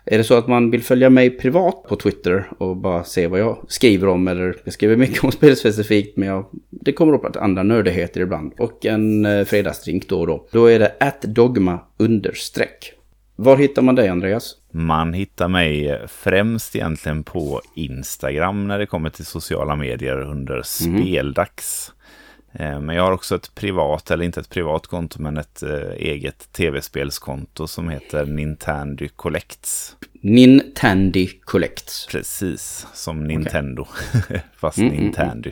Är det så att man vill följa mig privat på Twitter och bara se vad jag skriver om eller jag skriver mycket om spel specifikt men jag, det kommer upp andra nördigheter ibland och en eh, fredagsdrink då och då. Då är det dogma understreck. Var hittar man dig Andreas? Man hittar mig främst egentligen på Instagram när det kommer till sociala medier under mm. speldags. Eh, men jag har också ett privat, eller inte ett privat konto, men ett eh, eget tv-spelskonto som heter Nintendo Collects. Nintendo Collects. Precis, som Nintendo, okay. fast mm, mm, mm, Nintendo.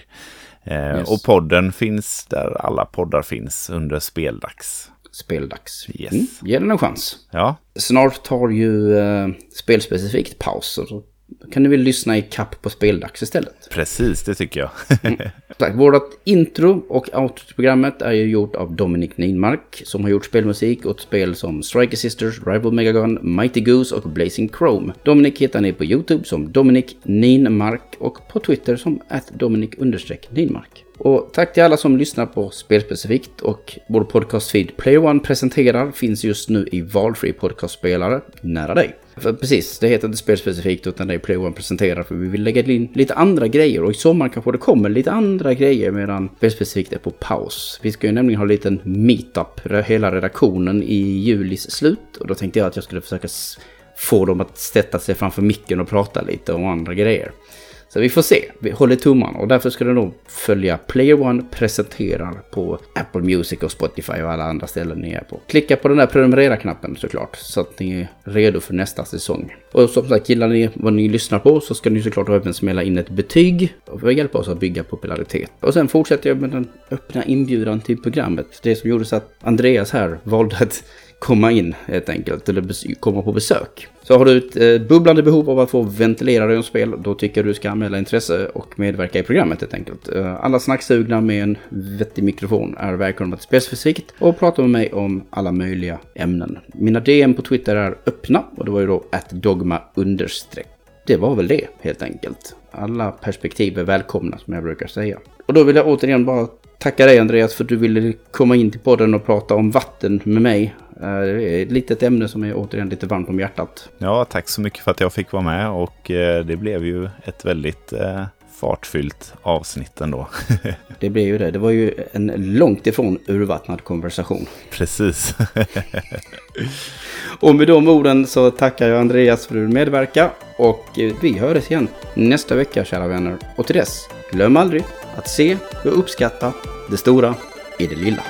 Eh, yes. Och podden finns där alla poddar finns under speldags. Speldags. Yes. Mm, ge den en chans. Ja. Snart tar ju eh, spelspecifikt paus. Så kan ni väl lyssna i kapp på speldags istället. Precis, det tycker jag. mm. Vårt intro och outro-programmet är ju gjort av Dominic Ninmark som har gjort spelmusik åt spel som Striker Sisters, Rival Megagun, Mighty Goose och Blazing Chrome. Dominic hittar ni på YouTube som Dominic Ninmark och på Twitter som Dominic-Ninmark. Och tack till alla som lyssnar på Spelspecifikt och vår podcastfeed Player One presenterar finns just nu i valfri podcastspelare nära dig. För precis, det heter inte spelspecifikt utan det är Play One presenterar för vi vill lägga in lite andra grejer och i sommar kanske det kommer lite andra grejer medan spelspecifikt är på paus. Vi ska ju nämligen ha en liten meetup, hela redaktionen i julis slut och då tänkte jag att jag skulle försöka få dem att sätta sig framför micken och prata lite om andra grejer. Så vi får se. Vi håller tummarna och därför ska du nog följa Player One presenterar på Apple Music och Spotify och alla andra ställen ni är på. Klicka på den där prenumerera-knappen såklart så att ni är redo för nästa säsong. Och som sagt, gillar ni vad ni lyssnar på så ska ni såklart även smälla in ett betyg för att hjälpa oss att bygga popularitet. Och sen fortsätter jag med den öppna inbjudan till programmet. Det som gjorde så att Andreas här valde att komma in helt enkelt, eller komma på besök. Så har du ett eh, bubblande behov av att få ventilera dig om spel, då tycker jag du ska anmäla intresse och medverka i programmet helt enkelt. Eh, alla snacksugna med en vettig mikrofon är välkomna till Spelsförsikt och prata med mig om alla möjliga ämnen. Mina DM på Twitter är öppna och det var ju då att dogma understreck. Det var väl det helt enkelt. Alla perspektiv är välkomna som jag brukar säga. Och då vill jag återigen bara tacka dig Andreas för att du ville komma in till podden och prata om vatten med mig. Eh, det är ett litet ämne som är återigen lite varmt om hjärtat. Ja, tack så mycket för att jag fick vara med och eh, det blev ju ett väldigt eh, fartfyllt avsnitt ändå. det blev ju det. Det var ju en långt ifrån urvattnad konversation. Precis. och med de orden så tackar jag Andreas för att du medverkar och vi hörs igen nästa vecka kära vänner. Och till dess, glöm aldrig att se och uppskatta det stora i det lilla.